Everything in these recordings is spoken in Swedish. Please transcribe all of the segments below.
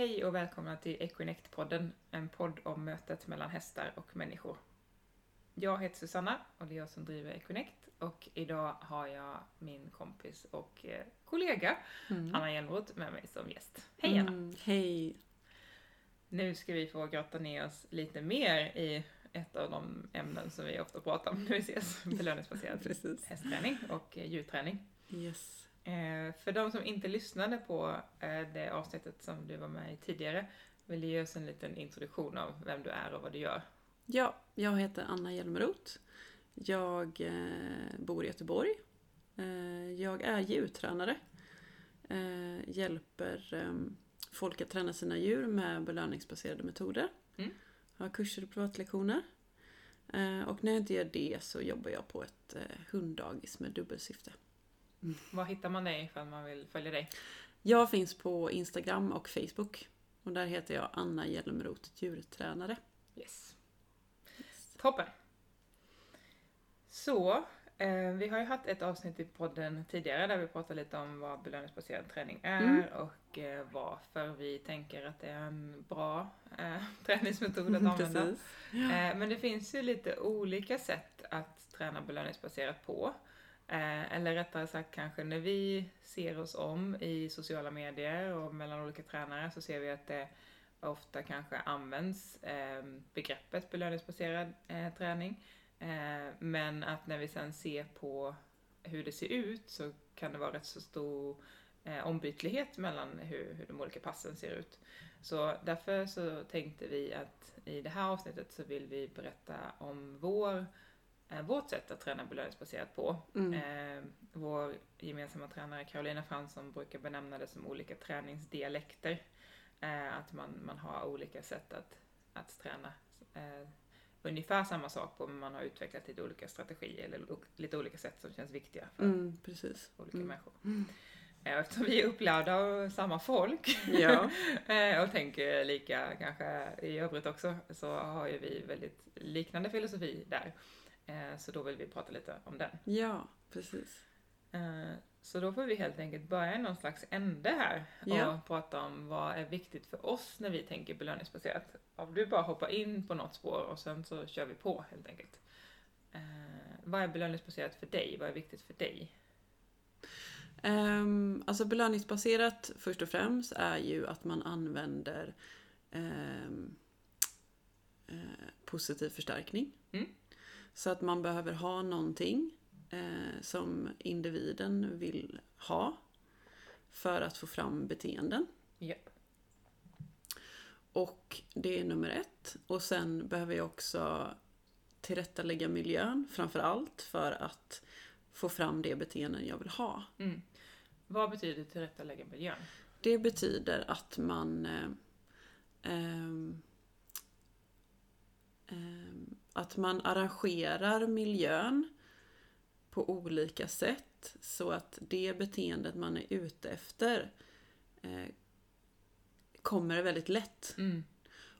Hej och välkomna till Equinect-podden, en podd om mötet mellan hästar och människor. Jag heter Susanna och det är jag som driver Equinect och idag har jag min kompis och eh, kollega Mm. Anna Hjelmroth med mig som gäst. Hej Anna! Mm, hej. Nu ska vi få grotta ner oss lite mer i ett av de ämnen som vi ofta pratar om när vi ses, belöningsbaserad hästträning och eh, djurträning. Yes. Eh, för de som inte lyssnade på eh, det avsnittet som du var med i tidigare, vill du ge oss en liten introduktion av vem du är och vad du gör? Ja, jag heter Anna Hjelmeroth. Jag eh, bor i Göteborg. Eh, jag är djurtränare. Eh, hjälper eh, folk att träna sina djur med belöningsbaserade metoder. Mm. Har kurser och privatlektioner. Eh, och när jag inte gör det så jobbar jag på ett hunddagis med dubbelsyfte. Var hittar man dig ifall man vill följa dig? Jag finns på Instagram och Facebook. Och där heter jag Anna Hjelmeroth djurtränare. Yes. Toppen! Så, eh, vi har ju haft ett avsnitt i podden tidigare där vi pratade lite om vad belöningsbaserad träning är Mm. och eh, varför vi tänker att det är en bra eh, träningsmetod att använda. Precis. Eh, men det finns ju lite olika sätt att träna belöningsbaserat på. Eh, eller rättare sagt kanske när vi ser oss om i sociala medier och mellan olika tränare så ser vi att det ofta kanske används eh, begreppet belöningsbaserad eh, träning. Eh, men att när vi sen ser på hur det ser ut så kan det vara rätt så stor eh, ombytlighet mellan hur, hur de olika passen ser ut. Så därför så tänkte vi att i det här avsnittet så vill vi berätta om vår, vårt sätt att träna belöningsbaserat på. Mm. Eh, vår gemensamma tränare Carolina Fransson brukar benämna det som olika träningsdialekter. Eh, att man, man har olika sätt att, att träna eh, ungefär samma sak på men man har utvecklat lite olika strategier eller lite olika sätt som känns viktiga för Mm, olika Mm. människor. Eh, Eftersom vi är upplärda av samma folk Ja. Eh, och tänker lika kanske i övrigt också, så har ju vi väldigt liknande filosofi där. Eh, Så då vill vi prata lite om den. ja, precis. Eh, Så då får vi helt enkelt börja i någon slags ände här och Ja. prata om vad är viktigt för oss när vi tänker belöningsbaserat. Om du bara hoppar in på något spår och sen så kör vi på helt enkelt. Eh, Vad är belöningsbaserat för dig? Vad är viktigt för dig? Um, alltså belöningsbaserat först och främst är ju att man använder ehm, eh, positiv förstärkning. Mm. Så att man behöver ha någonting eh, som individen vill ha för att få fram beteenden. Ja. Och det är nummer ett. Och sen behöver jag också tillrättalägga miljön framför allt för att få fram det beteenden jag vill ha. Mm. Vad betyder tillrättalägga miljön? Det betyder att man eh, ehm, ehm, att man arrangerar miljön på olika sätt så att det beteendet man är ute efter eh, kommer väldigt lätt. Mm.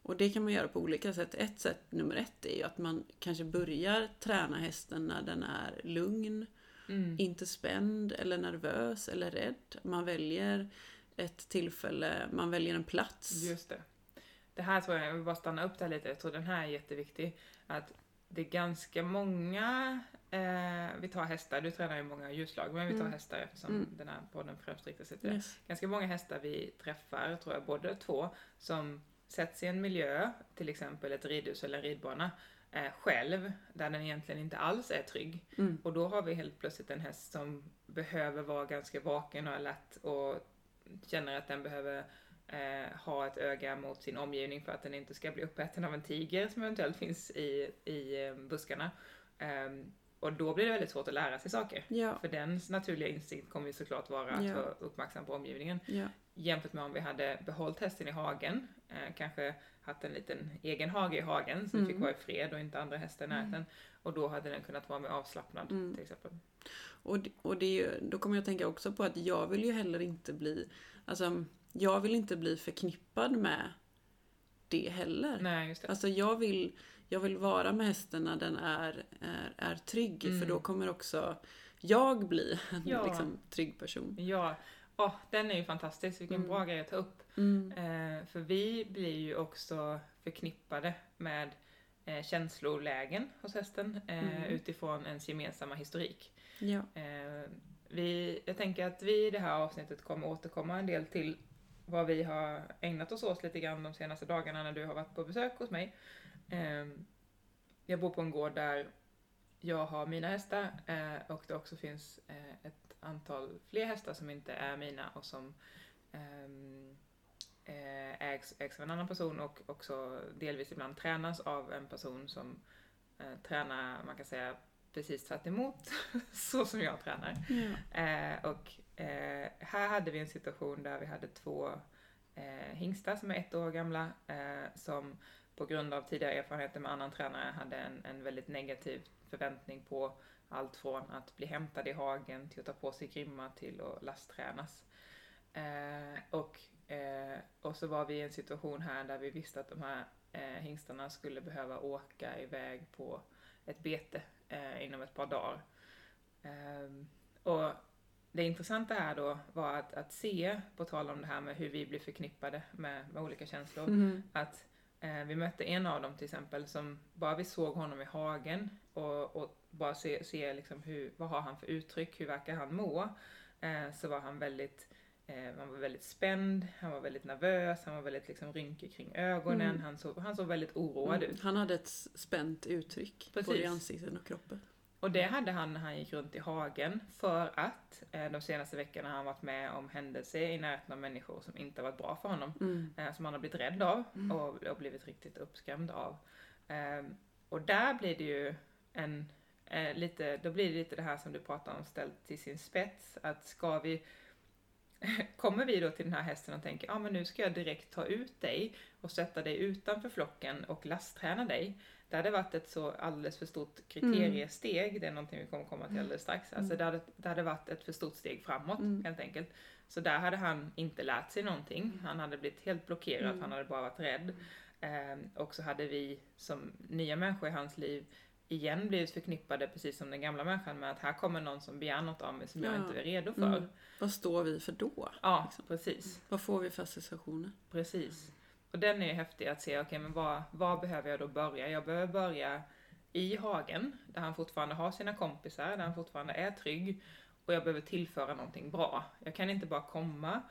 Och det kan man göra på olika sätt. Ett sätt, nummer ett, är ju att man kanske börjar träna hästen när den är lugn, Mm. inte spänd eller nervös eller rädd. Man väljer ett tillfälle, man väljer en plats. Just det. Det här tror jag, jag vill bara stanna upp där lite, jag tror den här är jätteviktig. Att det är ganska många, eh, vi tar hästar, du tränar ju många djurslag, men vi tar Mm. hästar eftersom Mm. den här podden främst riktar sig till det. Yes. Ganska många hästar vi träffar, tror jag, både två, som sätts i en miljö, till exempel ett ridhus eller en ridbana, eh, själv, där den egentligen inte alls är trygg. Mm. Och då har vi helt plötsligt en häst som behöver vara ganska vaken och alert och känner att den behöver eh, ha ett öga mot sin omgivning för att den inte ska bli uppäten av en tiger som eventuellt finns i, i eh, buskarna. Ehm, och då blir det väldigt svårt att lära sig saker. Ja, För dens naturliga instinkt kommer ju såklart vara att Ja. vara uppmärksam på omgivningen. ja, Jämfört med om vi hade behållit hästen i hagen, eh, kanske haft en liten egen hage i hagen som Mm. fick vara i fred och inte andra hästar i närheten. Och då hade den kunnat vara mer avslappnad Mm. till exempel. och, och det är ju, då kommer jag tänka också på att jag vill ju heller inte bli, alltså jag vill inte bli förknippad med det heller. Nej, just det. Alltså jag vill, jag vill vara med hästen när den är, är, är trygg Mm. för då kommer också jag bli en Ja. liksom, trygg person. Ja, Åh, den är ju fantastisk, vilken Mm. bra grej att ta upp. Mm. Eh, för vi blir ju också förknippade med eh, känslolägen hos hästen eh, Mm. utifrån ens gemensamma historik. Ja. Eh, vi, jag tänker att vi i det här avsnittet kommer återkomma en del till vad vi har ägnat oss åt lite grann de senaste dagarna när du har varit på besök hos mig. Eh, jag bor på en gård där jag har mina hästar eh, och det också finns eh, ett antal fler hästar som inte är mina och som ehm, eh, ägs, ägs av en annan person och också delvis ibland tränas av en person som tränar, man kan säga, precis tvärt emot så som jag tränar. Eh, och eh, här hade vi en situation där vi hade två eh, hingstar som är ett år gamla eh, som på grund av tidigare erfarenheter med annan tränare hade en, en väldigt negativ förväntning på allt från att bli hämtad i hagen till att ta på sig grimma till att lasttränas. Eh, och, eh, och så var vi i en situation här där vi visste att de här eh, hingstarna skulle behöva åka iväg på ett bete eh, inom ett par dagar. Ehm, och det intressanta här då var att, att se, på tal om det här med hur vi blir förknippade med, med olika känslor, Mm. att eh, vi mötte en av dem till exempel som bara vi såg honom i hagen och, och bara se, se liksom hur, vad har han för uttryck, hur verkar han må, eh, så var han väldigt eh, han var väldigt spänd, han var väldigt nervös, han var väldigt liksom rynkig kring ögonen, Mm. han, såg, han såg väldigt oroad Mm. ut. Han hade ett spänt uttryck både i Precis. ansiktet och kroppen. Och det hade han när han gick runt i hagen för att eh, de senaste veckorna har han varit med om händelser i närheten av människor som inte har varit bra för honom. Mm. eh, som han har blivit rädd av Mm. och, och blivit riktigt uppskrämd av. Ehm, och där blir det ju en, eh, lite, då blir det lite det här som du pratar om ställt till sin spets, att ska vi Kommer vi då till den här hästen och tänker, ja ah, men nu ska jag direkt ta ut dig och sätta dig utanför flocken och lastträna dig. Det hade varit ett så alldeles för stort kriteriesteg, det är någonting vi kommer komma till alldeles strax. Alltså det hade, det hade varit ett för stort steg framåt Mm. helt enkelt. Så där hade han inte lärt sig någonting. Han hade blivit helt blockerad, Mm. han hade bara varit rädd. Ehm, och så hade vi som nya människor i hans liv igen blivit förknippade, precis som den gamla människan, med att här kommer någon som begär något av mig som jag Ja. inte är redo för. Mm. Vad står vi för då? Ja, liksom? precis. Vad får vi för associationer? Precis. Och den är ju häftig att se, okej men var, var behöver jag då börja? Jag behöver börja i hagen, där han fortfarande har sina kompisar, där han fortfarande är trygg. Och jag behöver tillföra någonting bra. Jag kan inte bara komma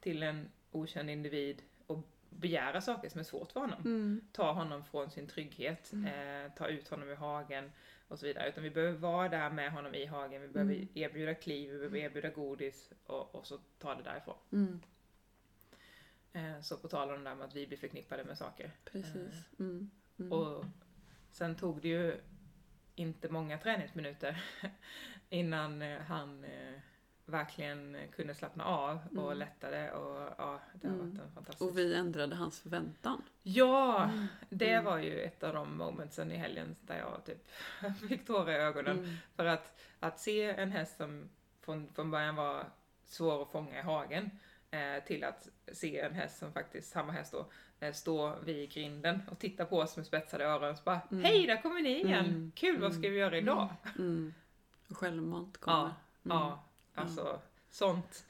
till en okänd individ och begära saker som är svårt för honom. Mm. Ta honom från sin trygghet, eh, ta ut honom ur hagen och så vidare. Utan vi behöver vara där med honom i hagen, vi behöver Mm. erbjuda kliv, vi behöver erbjuda godis och, och så ta det därifrån. Mm. Eh, Så på tal om det där med att vi blir förknippade med saker. Precis. Mm. Mm. Och sen tog det ju inte många träningsminuter innan eh, han eh, verkligen kunde slappna av och Mm. lättade och ja, det har Mm. varit en fantastisk... och vi ändrade hans förväntan. Ja! Det Mm. var ju ett av de momentsen i helgen där jag typ fick tårar i ögonen. Mm. För att, att se en häst som från, från början var svår att fånga i hagen eh, till att se en häst som faktiskt, samma häst då, eh, stå vid grinden och titta på oss med spetsade öron och så bara Mm. Hej, där kommer ni igen! Mm. Kul, vad ska vi göra idag? Mm. Självmant kommer. Ja, Mm. ja, alltså sånt.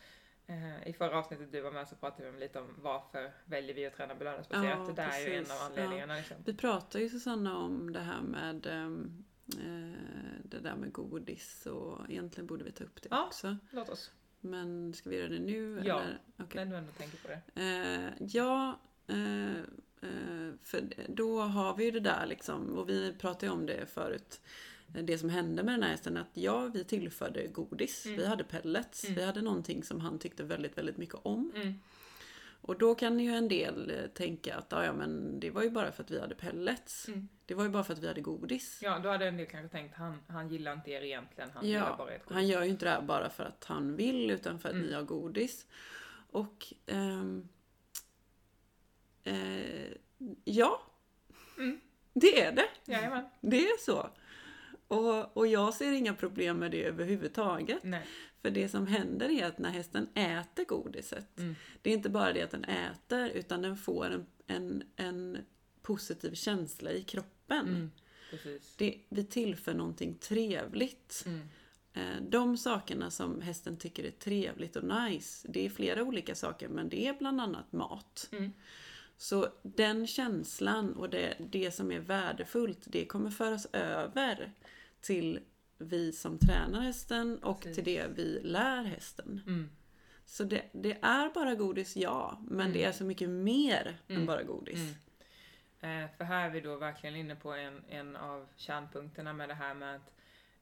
Eh, I förra avsnittet du var med så pratade vi lite om varför väljer vi att träna belöningsbaserat. Ja, det där är ju en precis. av anledningarna. Liksom. Vi pratade ju Susanna om det här med ehm, eh, det där med godis och egentligen borde vi ta upp det Ja. också. Låt oss, Men ska vi göra det nu? Ja. Eller? Okej. när du ändå tänker på det. Eh, ja, eh, eh, för då har vi ju det där liksom, och vi pratade ju om det förut. Det som hände med den här hästen, att ja, vi tillförde godis. Mm. Vi hade pellets. Mm. Vi hade någonting som han tyckte väldigt, väldigt mycket om. Mm. Och då kan ju en del eh, tänka att ja, men det var ju bara för att vi hade pellets. Mm. Det var ju bara för att vi hade godis. Ja, då hade en del kanske tänkt han, han gillar inte er egentligen, han Ja, bara ert godis. Han gör ju inte det här bara för att han vill utan för att Mm. ni har godis. Och ehm, eh, ja, Mm. det är det. Jajamän. Det är så. Och, och jag ser inga problem med det överhuvudtaget. Nej. För det som händer är att när hästen äter godiset, Mm. det är inte bara det att den äter utan den får en, en, en positiv känsla i kroppen. Mm. Det, vi tillför någonting trevligt. Mm. eh, de sakerna som hästen tycker är trevligt och nice, det är flera olika saker men det är bland annat mat. Mm. Så den känslan och det, det som är värdefullt, det kommer föras över till vi som tränar hästen och Precis. till det vi lär hästen. Mm. Så det, det är bara godis, ja. Men det är så mycket mer än Mm. bara godis. Mm. Eh, för här är vi då verkligen inne på en, en av kärnpunkterna med det här med att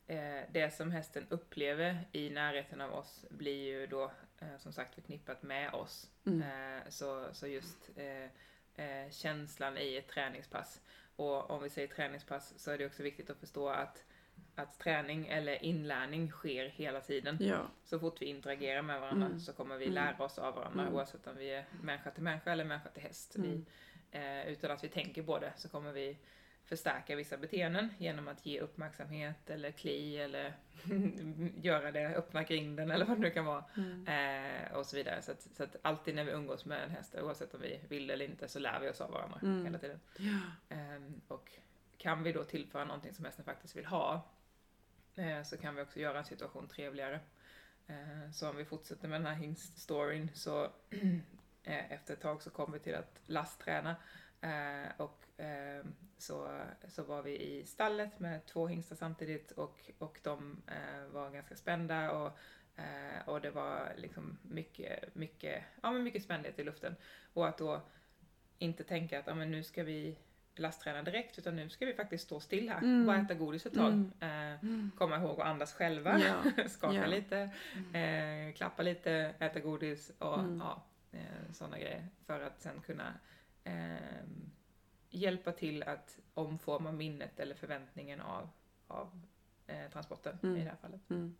eh, det som hästen upplever i närheten av oss blir ju då eh, som sagt förknippat med oss. Mm. Eh, så, så just eh, eh, känslan i ett träningspass. Och om vi säger träningspass så är det också viktigt att förstå att, att träning eller inlärning sker hela tiden. Ja. Så fort vi interagerar med varandra Mm. så kommer vi Mm. lära oss av varandra Mm. oavsett om vi är människa till människa eller människa till häst. Vi, Mm. eh, utan att vi tänker på det så kommer vi förstärka vissa beteenden genom att ge uppmärksamhet eller kli eller göra det, öppna grinden eller vad det nu kan vara. Mm. Eh, och så vidare. Så att, så att alltid när vi umgås med en häst, oavsett om vi vill eller inte, så lär vi oss av varandra Mm. hela tiden. Ja. Ehm, och kan vi då tillföra någonting som hästen faktiskt vill ha, eh, Eh, så kan vi också göra en situation trevligare. Eh, så om vi fortsätter med den här hingststoryn så eh, efter ett tag så kom vi till att lastträna. Och ehm, så, så var vi i stallet med två hingstar samtidigt och, och de var ganska spända och, och det var liksom mycket, mycket, ja, men mycket spändhet i luften. Och att då inte tänka att ja, men nu ska vi lastträna direkt utan nu ska vi faktiskt stå still här Mm. bara äta godis ett tag. Mm. Eh, Mm. komma ihåg att andas själva, Ja. skaka Ja. lite, eh, klappa lite, äta godis och Mm. ja, eh, sådana grejer. För att sen kunna eh, hjälpa till att omforma minnet eller förväntningen av, av eh, transporten Mm. i det här fallet. Mm.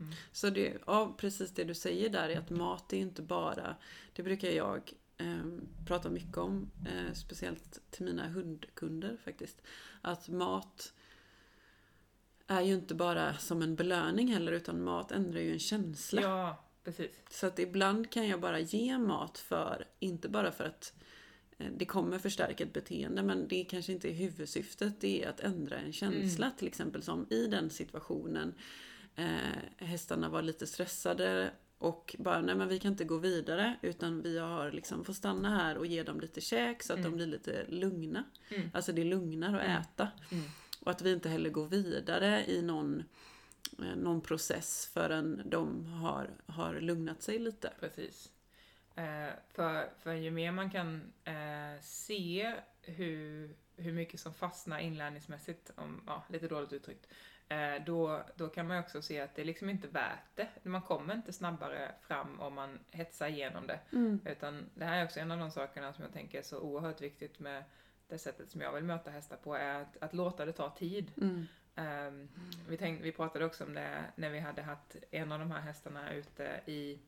Mm. Så det, ja, precis det du säger där är att mat är inte bara, det brukar jag eh, prata mycket om, eh, speciellt till mina hundkunder faktiskt. Att mat är ju inte bara som en belöning heller utan mat ändrar ju en känsla. Ja, precis. Så att ibland kan jag bara ge mat för, inte bara för att eh, det kommer förstärka ett beteende men det kanske inte är huvudsyftet. Det är att ändra en känsla till exempel som i den situationen. Eh, hästarna var lite stressade och bara nej men vi kan inte gå vidare utan vi har liksom får stanna här och ge dem lite käk så att Mm. de blir lite lugna. Mm. Alltså det lugnar att Mm. äta. Mm. Och att vi inte heller går vidare i någon, eh, någon process förrän de har, har lugnat sig lite. Precis. Eh, för, för ju mer man kan eh, se hur, hur mycket som fastnar inlärningsmässigt, om, ja, lite dåligt uttryckt, då, då kan man också se att det är liksom inte värt det. Man kommer inte snabbare fram om man hetsar igenom det. Mm. Utan det här är också en av de sakerna som jag tänker är så oerhört viktigt med det sättet som jag vill möta hästar på, är att, att låta det ta tid. Mm. Ehm, vi, tänkte, vi pratade också om det när vi hade haft en av de här hästarna ute i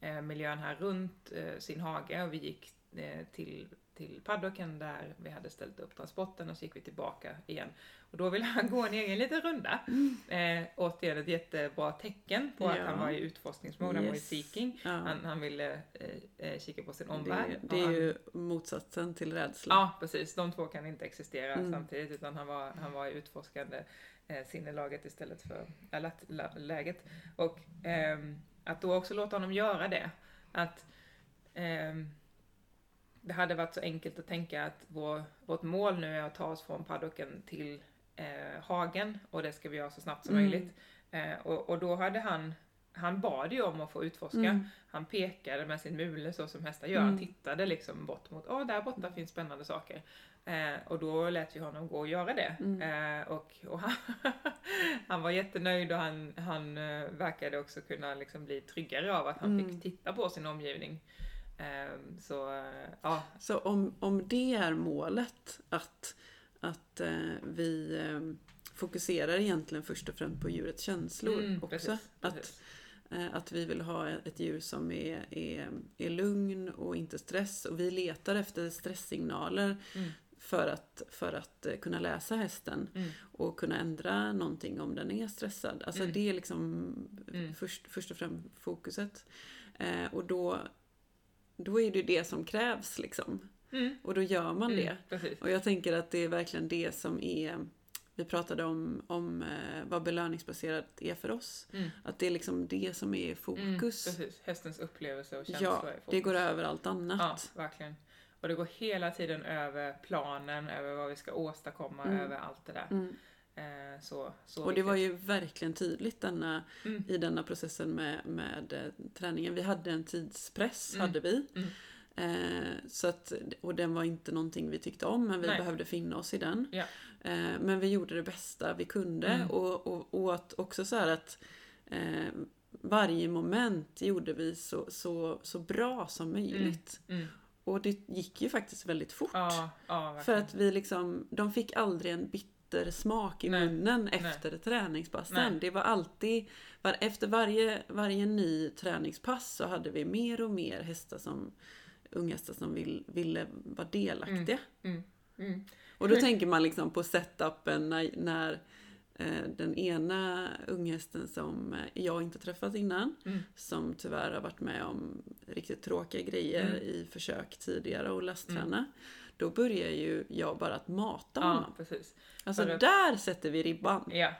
eh, miljön här runt eh, sin hage och vi gick eh, till, till paddocken där vi hade ställt upp transporten och så gick vi tillbaka igen. Och då ville han gå en egen liten runda. Eh, återigen ett jättebra tecken på Ja. att han var i utforskningsmode, han var i seeking. Ja. Han, han ville eh, eh, kika på sin omvärld. Det, det är han- ju motsatsen till rädsla. Ja, precis. De två kan inte existera Mm. samtidigt utan han var, han var i utforskande eh, sinnelaget istället för lä- läget. Och ehm, att då också låta honom göra det. Att ehm, det hade varit så enkelt att tänka att vår, vårt mål nu är att ta oss från paddocken till eh, hagen och det ska vi göra så snabbt som Mm. möjligt. Eh, och, och då hade han, han bad ju om att få utforska. Mm. Han pekade med sin mule så som hästar gör. Han Mm. tittade liksom bort mot, åh där borta finns spännande saker. Eh, och då lät vi honom gå och göra det. Mm. Eh, och och han, han var jättenöjd och han, han eh, verkade också kunna liksom bli tryggare av att han Mm. fick titta på sin omgivning. Eh, så eh, ja, Så om, om det är målet, att, att eh, vi eh, fokuserar egentligen först och främst på djurets känslor mm, också. precis, Att, precis. eh, att vi vill ha ett djur som är, är, är lugn och inte stress. Och vi letar efter stresssignaler Mm. för att, för att kunna läsa hästen Mm. och kunna ändra någonting om den är stressad. Alltså Mm. det är liksom Mm. först, först och främst fokuset. Och då, då är det det som krävs liksom. Mm. Och då gör man det. Mm. Och jag tänker att det är verkligen det som är... vi pratade om, om eh, vad belöningsbaserat är för oss. Mm. Att det är liksom det som är i fokus. Mm, precis, hästens upplevelse och känsla ja, är fokus. det går över allt Ja, annat. verkligen. Och det går hela tiden över planen, över vad vi ska åstadkomma, Mm. över allt det där. Mm. Eh, så, så Och det var ju verkligen tydligt denna, Mm. i denna processen med, med eh, träningen. Vi hade en tidspress, Mm. hade vi. Mm. Eh, så att, och den var inte någonting vi tyckte om, men vi Nej. behövde finna oss i den. Ja. Eh, men vi gjorde det bästa vi kunde. Mm. Och, och, och att också så att eh, varje moment gjorde vi så, så, så bra som möjligt. Mm. Och det gick ju faktiskt väldigt fort. Ja, ja, För att vi liksom, de fick aldrig en bitter smak i Nej, munnen nej. efter träningspassen. Det var alltid, var, efter varje, varje ny träningspass så hade vi mer och mer hästar som, unghästar som vill, ville vara delaktiga. Mm. Mm. Och då tänker man liksom på setupen när, när eh, den ena unghästen som jag inte träffat innan, Mm. som tyvärr har varit med om riktigt tråkiga grejer Mm. i försök tidigare och lastträna. Då börjar ju jag bara att mata Ja, honom. precis. Alltså för det- där sätter vi ribban. Ja,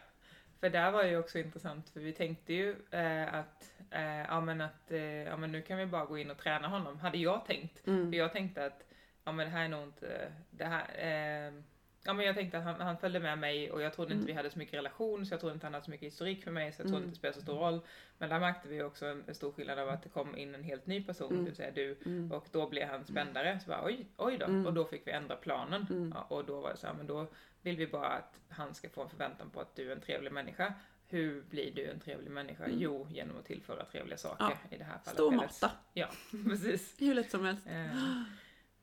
för där var ju också intressant för vi tänkte ju eh, att, eh, ja, men att eh, ja, men nu kan vi bara gå in och träna honom, hade jag tänkt. För Mm. jag tänkte att ja, men det här är nog inte, det här, eh, ja men jag tänkte att han, han följde med mig och jag trodde inte Mm. vi hade så mycket relation så jag trodde inte han hade så mycket historik för mig så jag trodde Mm. inte det spelade så stor roll. Men där märkte vi också en, en stor skillnad av att det kom in en helt ny person, Mm. det vill säga du. Mm. Och då blev han spändare, så bara oj, oj då. Och då fick vi ändra planen. Ja, och då var det så här, men då vill vi bara att han ska få en förväntan på att du är en trevlig människa. Hur blir du en trevlig människa? Mm. Jo, genom att tillföra trevliga saker. Ja. I det här fallet. Eller- mata. Ja, precis. Hur lätt som helst. Eh,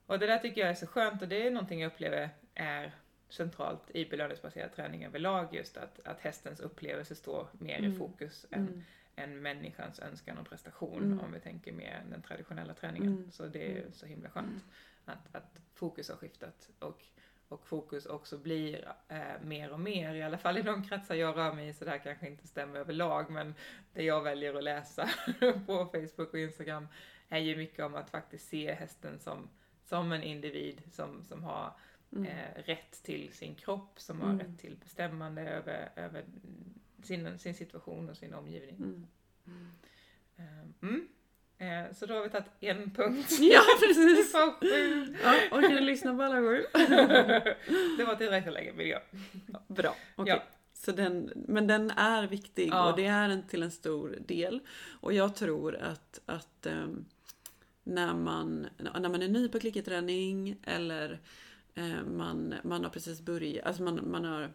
och det där tycker jag är så skönt och det är någonting jag upplever är centralt i belöningsbaserad träning överlag just att, att hästens upplevelse står mer i Mm. fokus än, Mm. än människans önskan och prestation Mm. om vi tänker mer den traditionella träningen. Mm. Så det är Mm. så himla skönt att, att fokus har skiftat och, och fokus också blir eh, mer och mer, i alla fall i de kretsar jag rör mig i, så det här kanske inte stämmer överlag, men det jag väljer att läsa på Facebook och Instagram är ju mycket om att faktiskt se hästen som, som en individ som, som har Mm. eh, rätt till sin kropp, som har Mm. rätt till bestämmande över, över sin, sin situation och sin omgivning. Mm. Eh, Mm. Eh, så då har vi tagit en punkt. Ja, precis. Ja, orkar du lyssna på alla sju? det var tillräckligt länge vill jag. Bra, okej. Ja. Så den, men den är viktig Ja. och det är en till en stor del. Och jag tror att, att ehm, när, man, när man är ny på klickerträning eller man, man har precis börjat, alltså man, man har,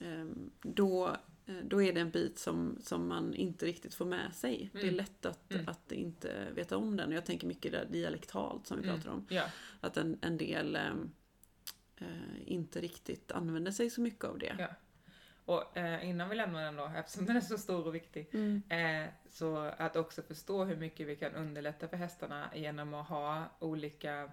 ehm, då, eh, då är det en bit som, som man inte riktigt får med sig. Det är Mm. lätt att, Mm. att inte veta om den. Jag tänker mycket där dialektalt som vi Mm. pratar om. Ja. Att en, en del eh, inte riktigt använder sig så mycket av det. Ja. Och eh, innan vi lämnar den då, eftersom den är så stor och viktig, Mm. eh, så att också förstå hur mycket vi kan underlätta för hästarna genom att ha olika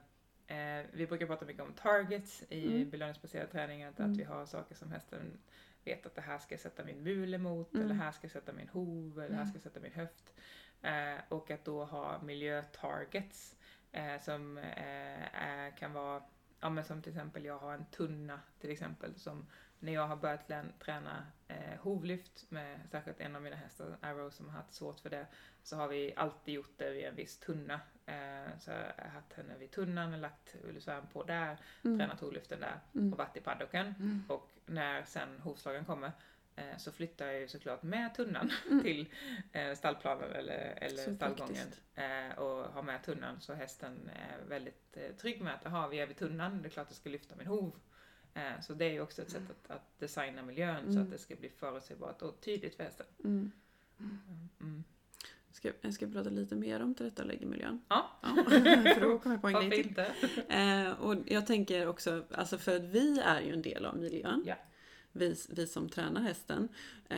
eh, vi brukar prata mycket om targets i Mm. belöningsbaserad träning, att, Mm. att vi har saker som hästen vet att det här ska jag sätta min mul emot, Mm. eller här ska jag sätta min hov, eller här ska jag sätta min höft. Eh, och att då ha miljötargets eh, som eh, kan vara, ja men som till exempel jag har en tunna till exempel som när jag har börjat träna eh, hovlyft med särskilt en av mina hästar, Arrow, som har haft svårt för det, så har vi alltid gjort det vid en viss tunna. Eh, så jag har haft henne vid tunnan, lagt ulusvärm på där, Mm. tränat hovlyften där Mm. och varit i paddocken. Mm. Och när sen hovslagen kommer eh, så flyttar jag ju såklart med tunnan Mm. till eh, stallplanen eller, eller Så stallgången och har med tunnan så hästen är väldigt eh, trygg med att aha, vi är vid tunnan, det är klart jag ska lyfta min hov. Så det är ju också ett sätt att, att designa miljön så Mm. att det ska bli förutsägbart och tydligt för hästen. Ska, jag ska prata lite mer om tillrättaläggermiljön. Ja. ja. För då kommer jag på en grej till. Eh, och jag tänker också, alltså för att vi är ju en del av miljön. Ja. Vi, vi som tränar hästen. Eh,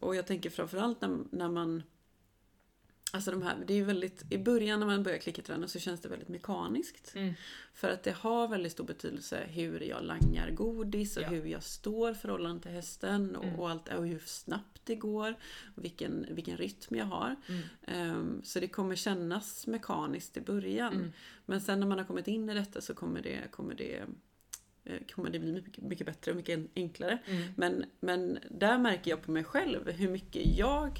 och jag tänker framförallt när, när man Alltså de här, det är väldigt, i början när man börjar klickerträna så känns det väldigt mekaniskt. Mm. För att det har väldigt stor betydelse hur jag langar godis och Ja. hur jag står i förhållande till hästen och, Mm. och, allt, och hur snabbt det går. Och vilken, vilken rytm jag har. Mm. Ehm, så det kommer kännas mekaniskt i början. Mm. Men sen när man har kommit in i detta så kommer det, kommer det eh, kommer det bli mycket, mycket bättre och mycket en- enklare. Mm. Men, men där märker jag på mig själv hur mycket jag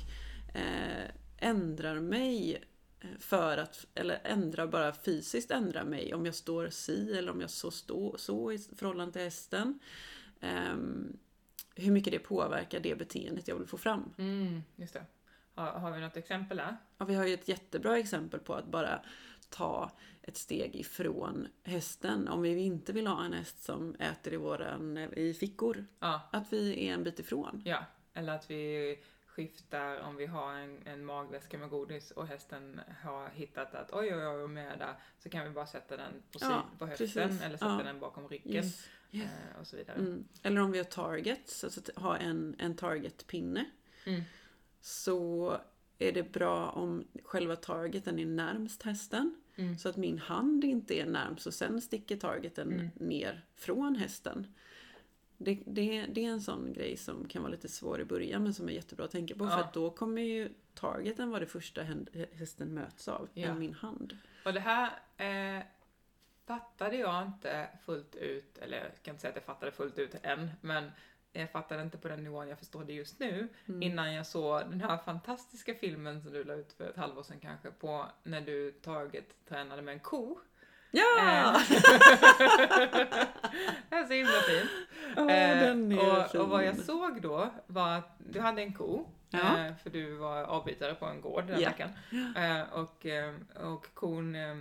eh, ändrar mig eh, för att, eller ändrar bara fysiskt ändrar mig om jag står si eller om jag så, stå, så i förhållande till hästen. Ehm, hur mycket det påverkar det beteendet jag vill få fram. Mm, just det. Har, har vi något exempel där? Ja, vi har ju ett jättebra exempel på att bara ta ett steg ifrån hästen. Om vi inte vill ha en häst som äter i, våran, i fickor. Ja, Att vi är en bit ifrån. ja. Eller att vi skiftar om vi har en, en magväska med godis och hästen har hittat att oj, oj, oj, med där, så kan vi bara sätta den på, Ja, på höften precis. eller sätta Ja. den bakom ryggen Yes. Yes. eh, och så vidare. Mm. Eller om vi har targets, alltså att ha en, en targetpinne. Mm. Så är det bra om själva targeten är närmst hästen. Mm. Så att min hand inte är närmst och sen sticker targeten Mm. ner från hästen. Det, det, det är en sån grej som kan vara lite svår i början men som är jättebra att tänka på. Ja. För att då kommer ju targeten vara det första hästen möts av, Ja. än min hand. Och det här eh, fattade jag inte fullt ut, eller jag kan inte säga att jag fattade fullt ut än, men jag fattade inte på den nivån jag förstår det just nu, Mm. innan jag såg den här fantastiska filmen som du la ut för ett halvår sedan kanske, på när du taget tränade med en ko. Ja! det är så himla fin. Åh, Eh, den och, fin. och vad jag såg då var att du hade en ko, Ja. eh, för du var avbytare på en gård den Ja. veckan. Eh, och, eh, och kon eh,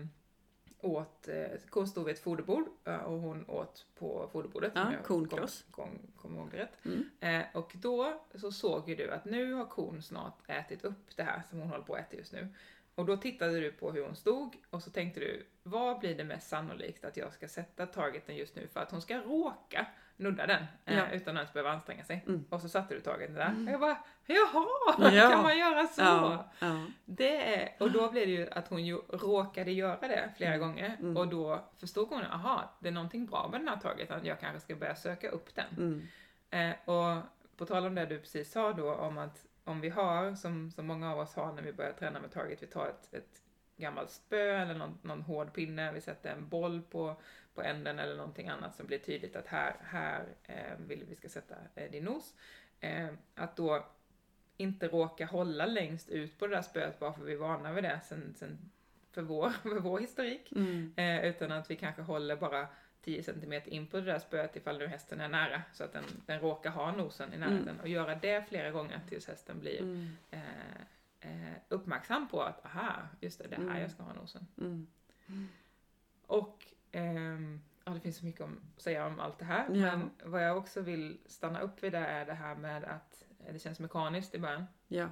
åt, eh, kon stod vid ett foderbord eh, och hon åt på foderbordet. Ja, konkross. Kommer kom, ihåg det rätt. Mm. Eh, och då så såg ju du att nu har kon snart ätit upp det här som hon håller på att äta just nu. Och då tittade du på hur hon stod och så tänkte du, vad blir det mest sannolikt att jag ska sätta targeten just nu för att hon ska råka nudda den eh, Ja. utan att ens behöva anstränga sig. Mm. Och så satte du targeten där. Och jag bara, jaha, Ja. kan man göra så? Ja, ja. Det och då blev det ju att hon ju råkade göra det flera gånger Mm. och då förstod hon, aha, det är någonting bra med den här targeten, jag kanske ska börja söka upp den. Mm. Eh, och på tal om det du precis sa då om att om vi har, som, som många av oss har när vi börjar träna med target, vi tar ett, ett gammalt spö eller någon, någon hård pinne, vi sätter en boll på, på änden eller någonting annat som blir tydligt att här, här eh, vill vi ska sätta eh, din nos. Eh, att då inte råka hålla längst ut på det där spöet bara för vi är vana vid det sen, sen för, vår, för vår historik. Mm. Eh, utan att vi kanske håller bara 10 cm in på det där spöet ifall nu hästen är nära så att den, den råkar ha nosen i närheten och göra det flera gånger tills hästen blir Mm. eh, eh, uppmärksam på att aha, just det, det är här Mm. jag ska ha nosen. Mm. Och ehm, ja, det finns så mycket om, att säga om allt det här Ja. men vad jag också vill stanna upp vid det är det här med att det känns mekaniskt i början. Ja.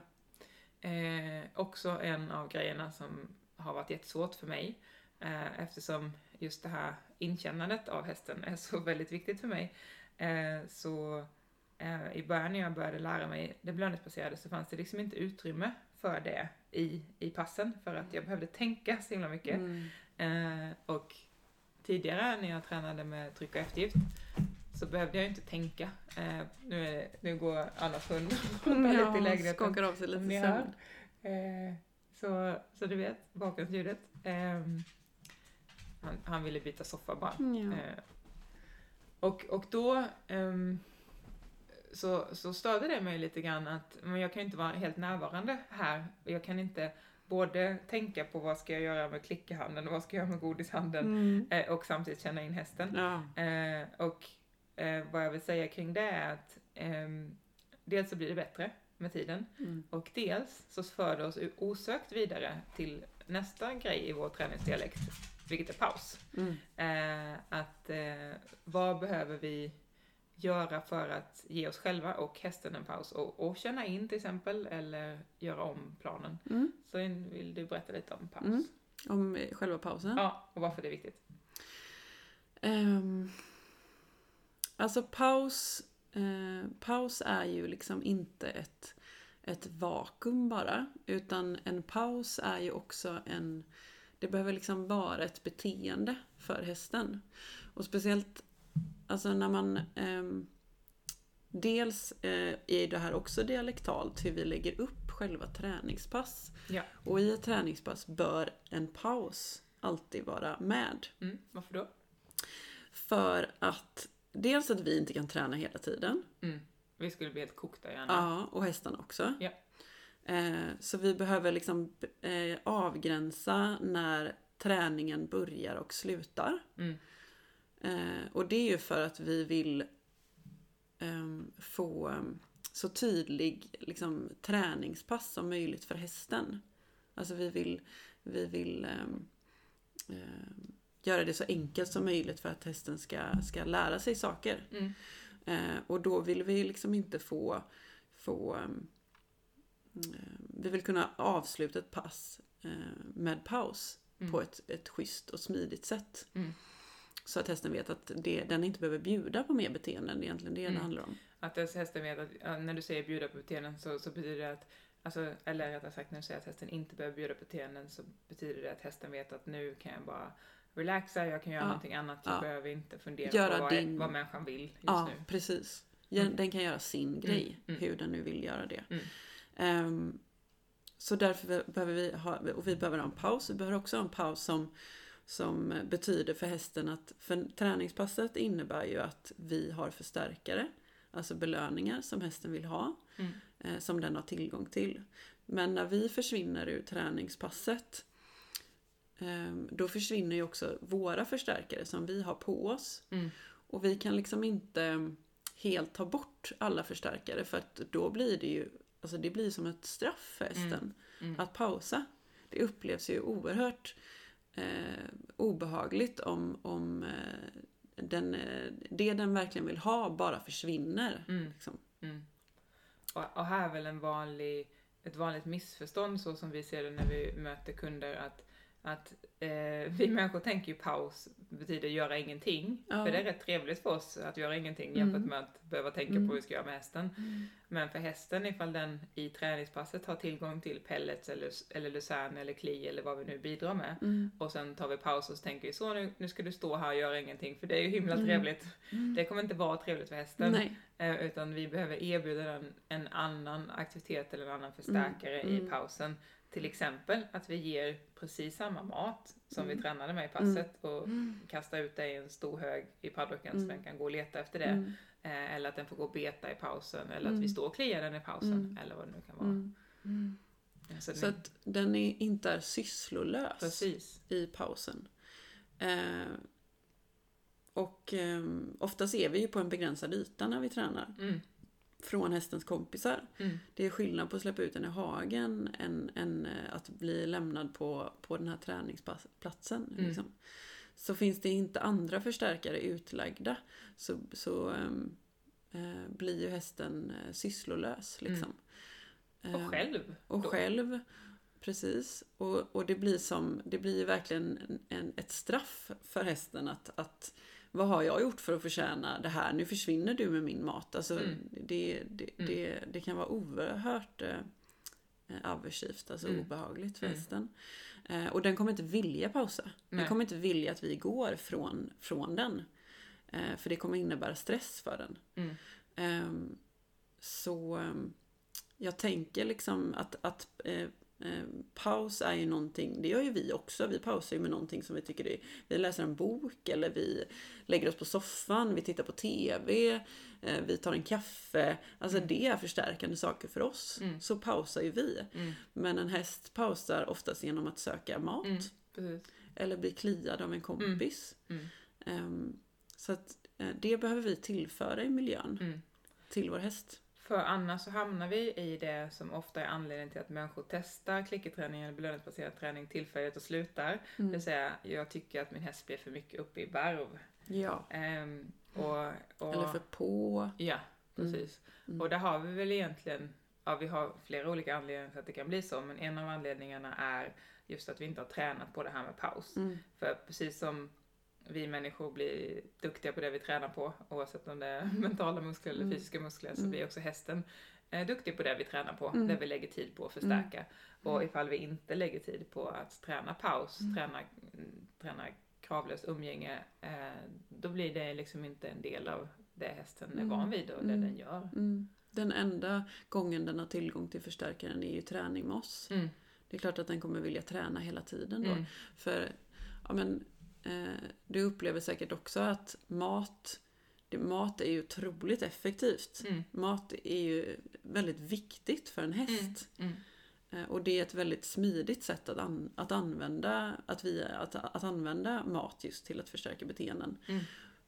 Eh, också en av grejerna som har varit jättesvårt för mig eh, eftersom just det här inkännandet av hästen är så väldigt viktigt för mig. Eh, så eh, i början när jag började lära mig det belöningsbaserade så fanns det liksom inte utrymme för det i, i passen för att jag behövde tänka så himla mycket. Mm. Eh, och tidigare när jag tränade med tryck och eftergift så behövde jag inte tänka. Nu, är nu går Annas hund lite i lägenheten. skakar av sig lite sömn. Så, så du vet, bakgrundsljudet. Eh, han, han ville byta soffa bara. Ja. Eh, och, och då ehm, så, så störde det mig lite grann att men jag kan inte vara helt närvarande här. Jag kan inte både tänka på vad ska jag göra med klickehanden och vad ska jag göra med godishanden Mm. eh, och samtidigt känna in hästen. Ja. Eh, och eh, vad jag vill säga kring det är att ehm, dels så blir det bättre med tiden Mm. och dels så för det oss osökt vidare till nästa grej i vår träningsdialekt, vilket är paus. Mm. Eh, att eh, vad behöver vi göra för att ge oss själva och hästen en paus och, och känna in till exempel eller göra om planen. Mm. Så vill du berätta lite om paus? Mm. Om eh, själva pausen? Ja, och varför det är viktigt. Ehm, alltså paus, eh, paus är ju liksom inte ett, ett vakuum bara. Utan en paus är ju också en... Det behöver liksom vara ett beteende för hästen. Och speciellt alltså när man... ehm, dels eh, är det här också dialektalt hur vi lägger upp själva träningspass. Ja. Och i ett träningspass bör en paus alltid vara med. Mm, varför då? För att dels att vi inte kan träna hela tiden. Mm. Vi skulle bli helt kokta gärna. Ja, och hästarna också. Ja. Eh, så vi behöver liksom eh, avgränsa när träningen börjar och slutar. Mm. Eh, och det är ju för att vi vill ehm, få ehm, så tydlig liksom, träningspass som möjligt för hästen. Alltså vi vill, vi vill ehm, göra det så enkelt som möjligt för att hästen ska, ska lära sig saker. Mm. Eh, och då vill vi liksom inte få, få eh, vi vill kunna avsluta ett pass eh, med paus Mm. på ett, ett schysst och smidigt sätt. Mm. Så att hästen vet att det, den inte behöver bjuda på mer beteenden. Det är egentligen det det Mm. handlar om. Att hästen vet att när du säger bjuda på beteenden så, så betyder det att Alltså, eller rättare sagt när du säger att hästen inte behöver bjuda på beteenden så betyder det att hästen vet att nu kan jag bara relaxa, jag kan göra Ja. någonting annat, jag Ja. behöver inte fundera Göra på vad, din- vad människan vill just Ja, nu. precis. Ja, Mm. Den kan göra sin grej, mm. hur den nu vill göra det. Ehm, så därför be- behöver vi ha, och vi behöver ha en paus. Vi behöver också ha en paus som, som betyder för hästen att, för träningspasset innebär ju att vi har förstärkare, alltså belöningar som hästen vill ha, Mm. eh, som den har tillgång till. Men när vi försvinner ur träningspasset ehm, då försvinner ju också våra förstärkare som vi har på oss. Mm. Och vi kan liksom inte helt ta bort alla förstärkare för att då blir det ju Alltså det blir som ett straff för hästen Mm. att pausa. Det upplevs ju oerhört eh, obehagligt om, om eh, den, eh, det den verkligen vill ha bara försvinner. Mm. Liksom. Mm. Och, och här är väl en vanlig, ett vanligt missförstånd så som vi ser det när vi möter kunder att, att eh, vi människor tänker ju paus betyder göra ingenting. Ja. För det är rätt trevligt för oss att göra ingenting Mm. jämfört med att behöva tänka Mm. på hur vi ska göra med hästen. Men för hästen ifall den i träningspasset har tillgång till pellets eller, eller lucern eller kli eller vad vi nu bidrar med Mm. och sen tar vi paus och så tänker vi så nu, nu ska du stå här och göra ingenting för det är ju himla Mm. trevligt. Det kommer inte vara trevligt för hästen. Eh, Utan vi behöver erbjuda den en annan aktivitet eller en annan förstärkare Mm, i mm. pausen. Till exempel att vi ger precis samma mat som Mm. vi tränade med i passet och Mm. kastar ut det i en stor hög i paddocken Mm. så den kan gå och leta efter det. Mm. Eh, Eller att den får gå och beta i pausen eller Mm. att vi står och kliar den i pausen Mm. eller vad det nu kan vara. Mm. Mm. Så, Så den, att den är, inte är sysslolös precis. i pausen. Eh, och eh, oftast är vi ju på en begränsad yta när vi tränar. Mm. Från hästens kompisar. Mm. Det är skillnad på att släppa ut den i hagen än, än eh, att bli lämnad på, på den här träningsplatsen. Mm. Liksom. Så finns det inte andra förstärkare utlagda så, så ehm, eh, blir ju hästen eh, sysslolös. Liksom. Mm. Och Eh, själv. och då. själv. Precis. Och, och det blir som, det blir verkligen en, en, ett straff för hästen att, att vad har jag gjort för att förtjäna det här? Nu försvinner du med min mat. Alltså, Mm. det, det, Mm. det, det kan vara oerhört eh, aversivt, alltså Mm. obehagligt för Mm. hästen. Eh, och den kommer inte vilja pausa. Den Nej. kommer inte vilja att vi går från, från den. Eh, för det kommer innebära stress för den. Ehm, så ehm, jag tänker liksom att, att eh, eh, paus är ju någonting, det gör ju vi också. Vi pausar ju med någonting som vi tycker är, vi läser en bok eller vi lägger oss på soffan, vi tittar på TV, eh, vi tar en kaffe. Alltså Mm. det är förstärkande saker för oss. Mm. Så pausar ju vi. Mm. Men en häst pausar oftast genom att söka mat. Mm. Eller bli kliad av en kompis. Mm. Ehm, så att eh, det behöver vi tillföra i miljön Mm. till vår häst. För annars så hamnar vi i det som ofta är anledningen till att människor testar klickerträning eller belöningsbaserad träning tillfälligt och slutar. Det Mm. vill säga, jag tycker att min häst blir för mycket uppe i varv. Ja. Ehm, och, och, Eller för på. Ja, precis. Mm. Och där har vi väl egentligen, ja vi har flera olika anledningar till att det kan bli så, men en av anledningarna är just att vi inte har tränat på det här med paus. Mm. För precis som vi människor blir duktiga på det vi tränar på, oavsett om det är mentala muskler eller Mm. fysiska muskler, så Mm. blir också hästen eh, duktig på det vi tränar på, Mm. det vi lägger tid på att förstärka. Och ifall vi inte lägger tid på att träna paus, Mm. träna, mm, träna kravlöst umgänge, eh, då blir det liksom inte en del av det hästen är Mm. van vid och det Mm. den gör. Mm. Den enda gången den har tillgång till förstärkaren är ju träning med oss. Mm. Det är klart att den kommer vilja träna hela tiden då. Mm. För ja, men, du upplever säkert också att mat, mat är ju otroligt effektivt. Mm. Mat är ju väldigt viktigt för en häst. Mm. Eh, Och det är ett väldigt smidigt sätt att, an, att, använda, att, vi, att, att använda mat just till att förstärka beteenden. Mm.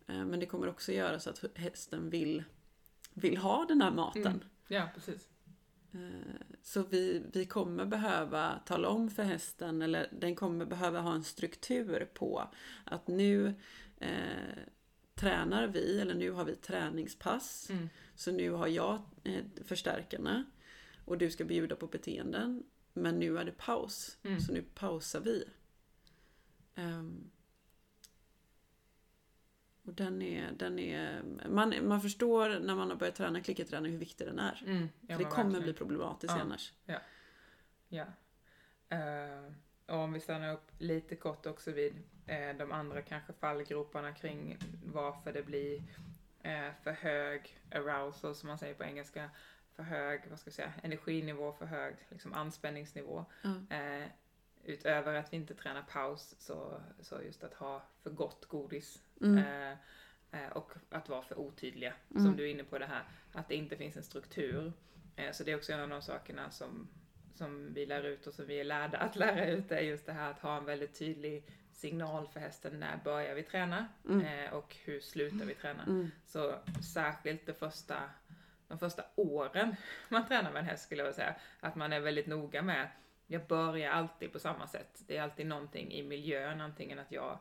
Eh, Men det kommer också göra så att hästen vill, vill ha den här maten. Mm. Ja, precis. Eh, Så vi, vi kommer behöva tala om för hästen, eller den kommer behöva ha en struktur på att nu eh, tränar vi, eller nu har vi träningspass. Mm. Så nu har jag eh, förstärkarna och du ska bjuda på beteenden. Men nu är det paus, Mm. så nu pausar vi. Ehm, och den är, den är man, man förstår när man har börjat träna klickerträning hur viktig den är. Mm. Ja, det kommer verkligen. bli problematiskt Ja. annars. Ja. Eh, och om vi stannar upp lite kort också vid eh, de andra kanske fallgroparna kring varför det blir eh, för hög arousal, som man säger på engelska, för hög, vad ska jag säga, energinivå, för hög liksom anspänningsnivå. Ja. Utöver att vi inte tränar paus, så, så just att ha för gott godis Mm. Eh, eh, och att vara för otydliga, Mm. som du är inne på det här, att det inte finns en struktur. Eh, så det är också en av de sakerna som, som vi lär ut och som vi är lärda att lära ut, är just det här att ha en väldigt tydlig signal för hästen, när börjar vi träna Mm. och hur slutar vi träna. Mm. Så särskilt det första, de första åren man tränar med en häst skulle jag vilja säga, att man är väldigt noga med, jag börjar alltid på samma sätt. Det är alltid någonting i miljön, antingen att jag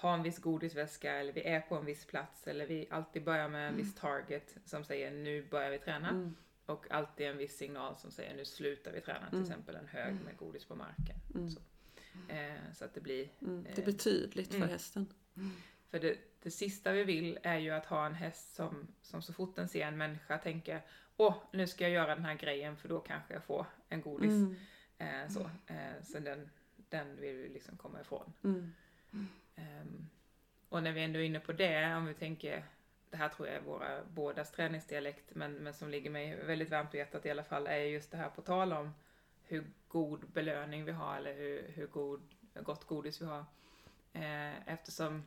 har en viss godisväska eller vi är på en viss plats eller vi alltid börjar med en viss target som säger nu börjar vi träna. Mm. Och alltid en viss signal som säger nu slutar vi träna, till Mm. exempel en hög med godis på marken. Mm. Så, eh, så att det blir Mm. Det Eh, blir tydligt för mm. hästen. för det, det sista vi vill är ju att ha en häst som, som så fort den ser en människa tänker Åh, nu ska jag göra den här grejen för då kanske jag får en godis. Mm. Eh, så eh, så den, den vill vi liksom komma ifrån. Mm. Ehm, och när vi ändå är inne på det, om vi tänker, det här tror jag är våra bådas träningsdialekt, men, men som ligger mig väldigt varmt på hjärtat i alla fall, är just det här på tal om hur god belöning vi har eller hur, hur god, gott godis vi har. Eh, eftersom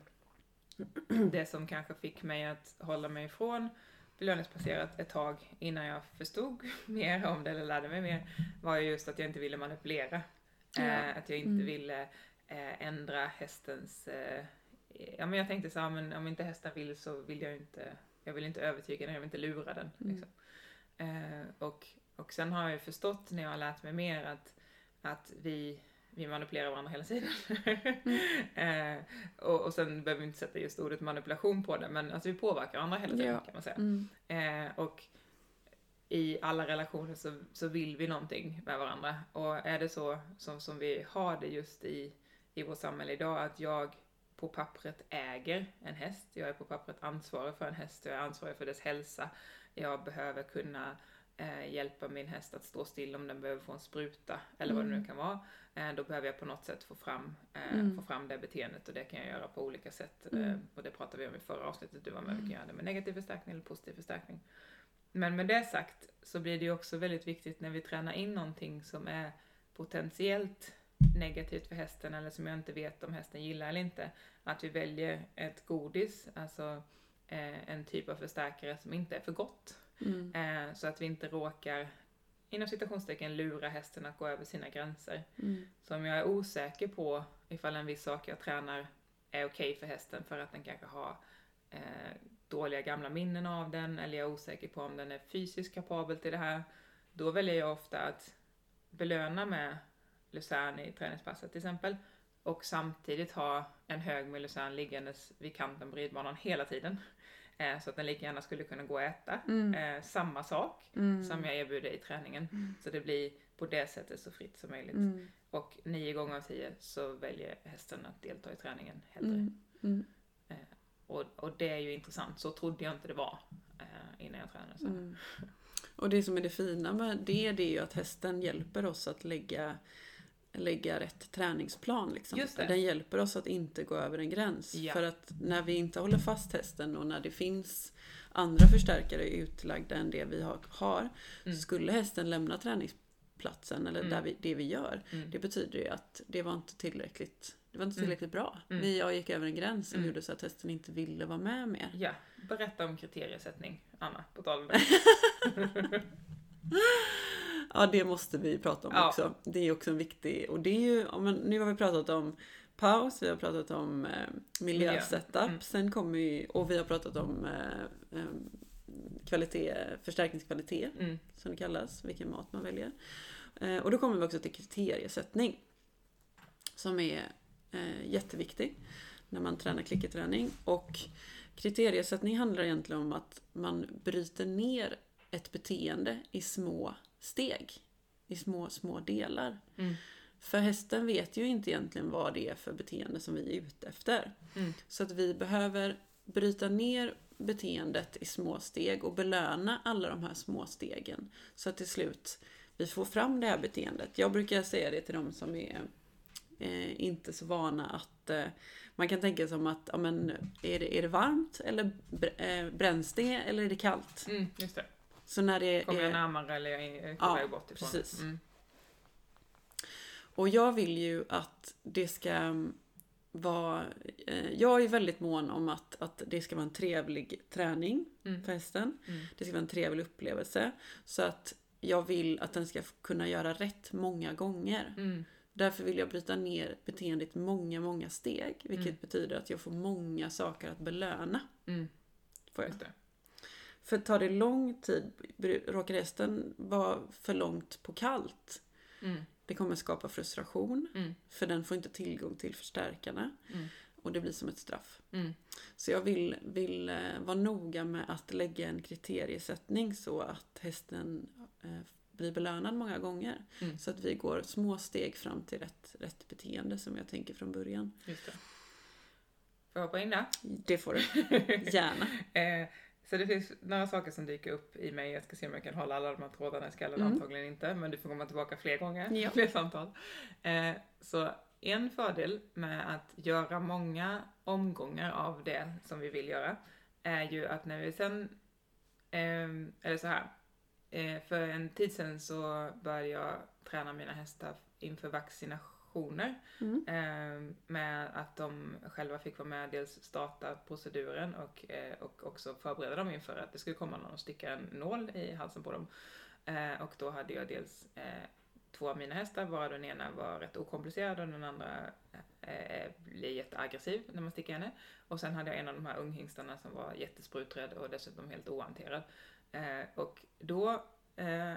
det som kanske fick mig att hålla mig ifrån belöningsbaserat ett tag innan jag förstod mer om det eller lärde mig mer var ju just att jag inte ville manipulera. Ja. Eh, att jag inte Mm. ville eh, ändra hästens... Eh, ja men jag tänkte så här, men om inte hästen vill så vill jag inte... Jag vill inte övertyga den, jag vill inte lura den. Mm. Liksom. Eh, och, och sen har jag ju förstått när jag har lärt mig mer att, att vi, vi manipulerar varandra hela tiden. eh, och, och sen behöver vi inte sätta just ordet manipulation på det, men alltså vi påverkar varandra hela tiden Ja. kan man säga. Mm. Eh, och i alla relationer så, så vill vi någonting med varandra. Och är det så som, som vi har det just i, i vårt samhälle idag, att jag på pappret äger en häst, jag är på pappret ansvarig för en häst, jag är ansvarig för dess hälsa, jag behöver kunna eh, hjälpa min häst att stå still om den behöver få en spruta, eller vad det nu Mm. kan vara. Eh, då behöver jag på något sätt få fram, eh, Mm. få fram det beteendet och det kan jag göra på olika sätt. Mm. Eh, och det pratade vi om i förra avsnittet du var med, vi kan göra det med negativ förstärkning eller positiv förstärkning. Men med det sagt så blir det ju också väldigt viktigt när vi tränar in någonting som är potentiellt negativt för hästen eller som jag inte vet om hästen gillar eller inte. Att vi väljer ett godis, alltså eh, en typ av förstärkare som inte är för gott. Mm. Eh, så att vi inte råkar, inom citationstecken, lura hästen att gå över sina gränser. Mm. Så om jag är osäker på ifall en viss sak jag tränar är okej för hästen för att den kanske har eh, dåliga gamla minnen av den eller jag är osäker på om den är fysiskt kapabel till det här. Då väljer jag ofta att belöna med Luzern i träningspasset till exempel och samtidigt ha en hög med Luzern liggandes vid kanten på ridbanan hela tiden. Eh, så att den lika gärna skulle kunna gå och äta. Mm. Eh, samma sak Mm. som jag erbjuder i träningen. Så det blir på det sättet så fritt som möjligt. Mm. Och nio gånger av tio så väljer hästen att delta i träningen hellre. Mm. Mm. Och, och det är ju intressant, så trodde jag inte det var eh, innan jag tränade. Så. Mm. Och det som är det fina med det, det är ju att hästen hjälper oss att lägga, lägga rätt träningsplan. Liksom. Just det. Den hjälper oss att inte gå över en gräns. Ja. För att när vi inte håller fast hästen och när det finns andra förstärkare utlagda än det vi har, har Mm. skulle hästen lämna träningsplatsen eller Mm. där vi, det vi gör. Mm. Det betyder ju att det var inte tillräckligt det var inte Mm. tillräckligt bra. Mm. Vi, jag gick över en gräns som Mm. gjorde så att hästen inte ville vara med mer. Ja, berätta om kriteriesättning, Anna, på tal om det. Ja, det måste vi prata om Ja. också. Det är också en viktig, och det är ju, nu har vi pratat om paus, vi har pratat om eh, miljösetup, Mm. sen kommer ju, och vi har pratat om eh, eh, kvalitet, förstärkningskvalitet, Mm. som det kallas, vilken mat man väljer. Eh, och då kommer vi också till kriteriesättning. Som är eh, jätteviktig när man tränar klickerträning. Och kriteriesättning handlar egentligen om att man bryter ner ett beteende i små steg. I små, små delar. Mm. För hästen vet ju inte egentligen vad det är för beteende som vi är ute efter. Mm. Så att vi behöver bryta ner beteendet i små steg och belöna alla de här små stegen. Så att till slut vi får fram det här beteendet. Jag brukar säga det till de som är eh, inte så vana att eh, man kan tänka som att ja, men, är, det, är det varmt eller eh, bränns det eller är det kallt? Mm, just det. Så när det Kommer jag är, närmare eller jag är- Ja, jag bort ifrån? precis. Mm. Och jag vill ju att det ska vara... Eh, jag är väldigt mån om att, att det ska vara en trevlig träning Mm. för hästen. Mm. Det ska vara en trevlig upplevelse. Så att jag vill att den ska kunna göra rätt många gånger. Mm. Därför vill jag bryta ner beteendet många, många steg. Vilket Mm. betyder att jag får många saker att belöna. Mm. Får jag. För tar det lång tid, råkar hästen vara för långt på kallt. Mm. Det kommer skapa frustration. Mm. För den får inte tillgång till förstärkarna. Mm. Och det blir som ett straff. Mm. Så jag vill, vill eh, vara noga med att lägga en kriteriesättning så att hästen eh, blir belönad många gånger. Mm. Så att vi går små steg fram till rätt, rätt beteende som jag tänker från början. Får jag hoppa in där? Det får du gärna. Eh, så det finns några saker som dyker upp i mig. Jag ska se om jag kan hålla alla de här trådarna i skallen. Mm. Antagligen inte, men du får komma tillbaka fler gånger. Ja. Fler samtal. Eh, så en fördel med att göra många omgångar av det som vi vill göra är ju att när vi sen, eh, eller så här, eh, för en tid sedan så började jag träna mina hästar inför vaccinationer. Mm. Eh, med att de själva fick vara med dels starta proceduren och, eh, och också förbereda dem inför att det skulle komma någon och sticka en nål i halsen på dem. Eh, och då hade jag dels eh, två av mina hästar, varav den ena var rätt okomplicerad och den andra eh, blir jätteaggressiv när man sticker henne. Och sen hade jag en av de här unghingstarna som var jättespruträdd och dessutom helt ohanterad. Eh, och då eh,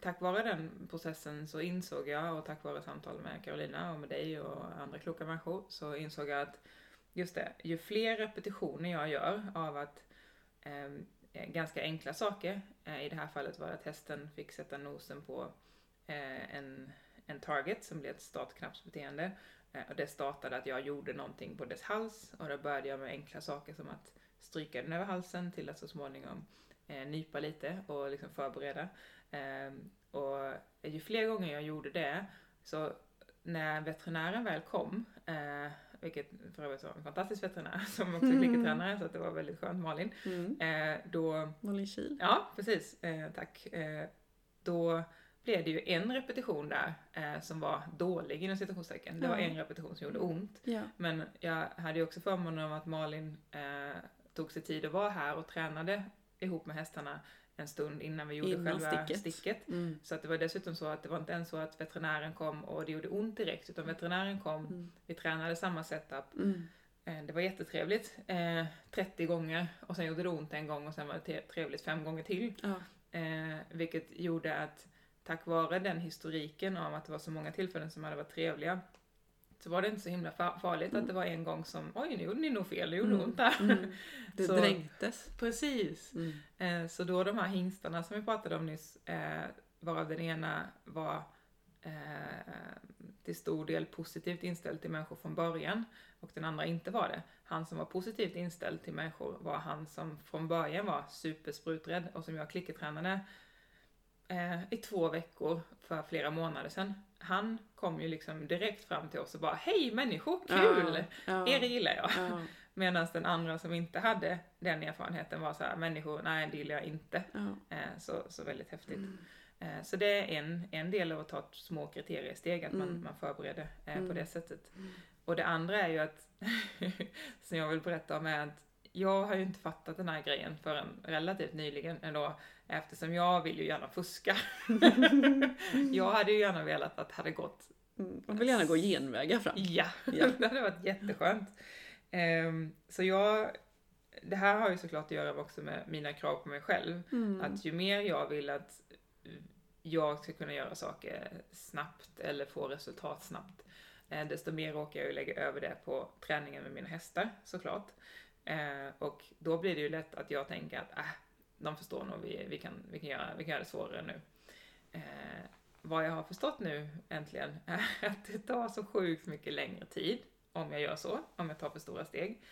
tack vare den processen så insåg jag, och tack vare samtal med Carolina och med dig och andra kloka människor, så insåg jag att just det, ju fler repetitioner jag gör av att ehm, eh, ganska enkla saker, eh, i det här fallet var det att hästen fick sätta nosen på eh, en, en target som blev ett startknappsbeteende. Eh, och det startade att jag gjorde någonting på dess hals och då började jag med enkla saker som att stryka den över halsen till att så småningom eh, nypa lite och liksom förbereda. Ehm, och ju fler gånger jag gjorde det, så när veterinären väl kom, eh, vilket för övrigt var en fantastisk veterinär som också är Mm. klickertränare, så att det var väldigt skönt, Malin. Mm. Eh, då, Malin Kiel. ja precis, eh, tack. Eh, då blev det ju en repetition där eh, som var dålig inom citationstecken. Det var en repetition som gjorde ont. Ja. Men jag hade ju också förmånen av att Malin eh, tog sig tid att vara här och tränade ihop med hästarna en stund innan vi gjorde Innan själva sticket. sticket. Mm. Så att det var dessutom så att det var inte ens så att veterinären kom och det gjorde ont direkt, utan veterinären kom, Mm. vi tränade samma setup, Mm. eh, det var jättetrevligt, eh, 30 gånger och sen gjorde det ont en gång och sen var det trevligt fem gånger till. Ja. Eh, vilket gjorde att tack vare den historiken av att det var så många tillfällen som hade varit trevliga så var det inte så himla fa- farligt att det var en gång som oj nu gjorde ni nog fel, det gjorde Mm. ont där. Mm. Det Så- dränktes. Precis. Mm. Eh, så då de här hingstarna som vi pratade om nyss, eh, varav den ena var eh, till stor del positivt inställd till människor från början och den andra inte var det. Han som var positivt inställd till människor var han som från början var superspruträdd och som jag klickertränade eh, i två veckor för flera månader sedan. Han kom ju liksom direkt fram till oss och bara Hej människor, kul! Ja. Er gillar jag. Ja. Medan den andra som inte hade den erfarenheten var så här, människor, nej det gillar jag inte. Ja. Eh, så, så väldigt häftigt. Mm. Eh, så det är en, en del av att ta små kriteriesteg, att man, Mm. man förbereder eh, på Mm. det sättet. Mm. och det andra är ju att, som jag vill berätta om är att jag har ju inte fattat den här grejen förrän relativt nyligen ändå, eftersom jag vill ju gärna fuska. jag hade ju gärna velat att det hade gått Mm, Man vill gärna gå genvägar fram. Ja, Ja. det hade varit jätteskönt. Ehm, så jag, det här har ju såklart att göra också med mina krav på mig själv. Mm. Att ju mer jag vill att jag ska kunna göra saker snabbt eller få resultat snabbt, eh, desto mer råkar jag ju lägga över det på träningen med mina hästar såklart. Eh, och då blir det ju lätt att jag tänker att äh, de förstår nog, vi, vi, kan, vi, kan göra, vi kan göra det svårare nu. Eh, vad jag har förstått nu äntligen är att det tar så sjukt mycket längre tid om jag gör så, om jag tar för stora steg.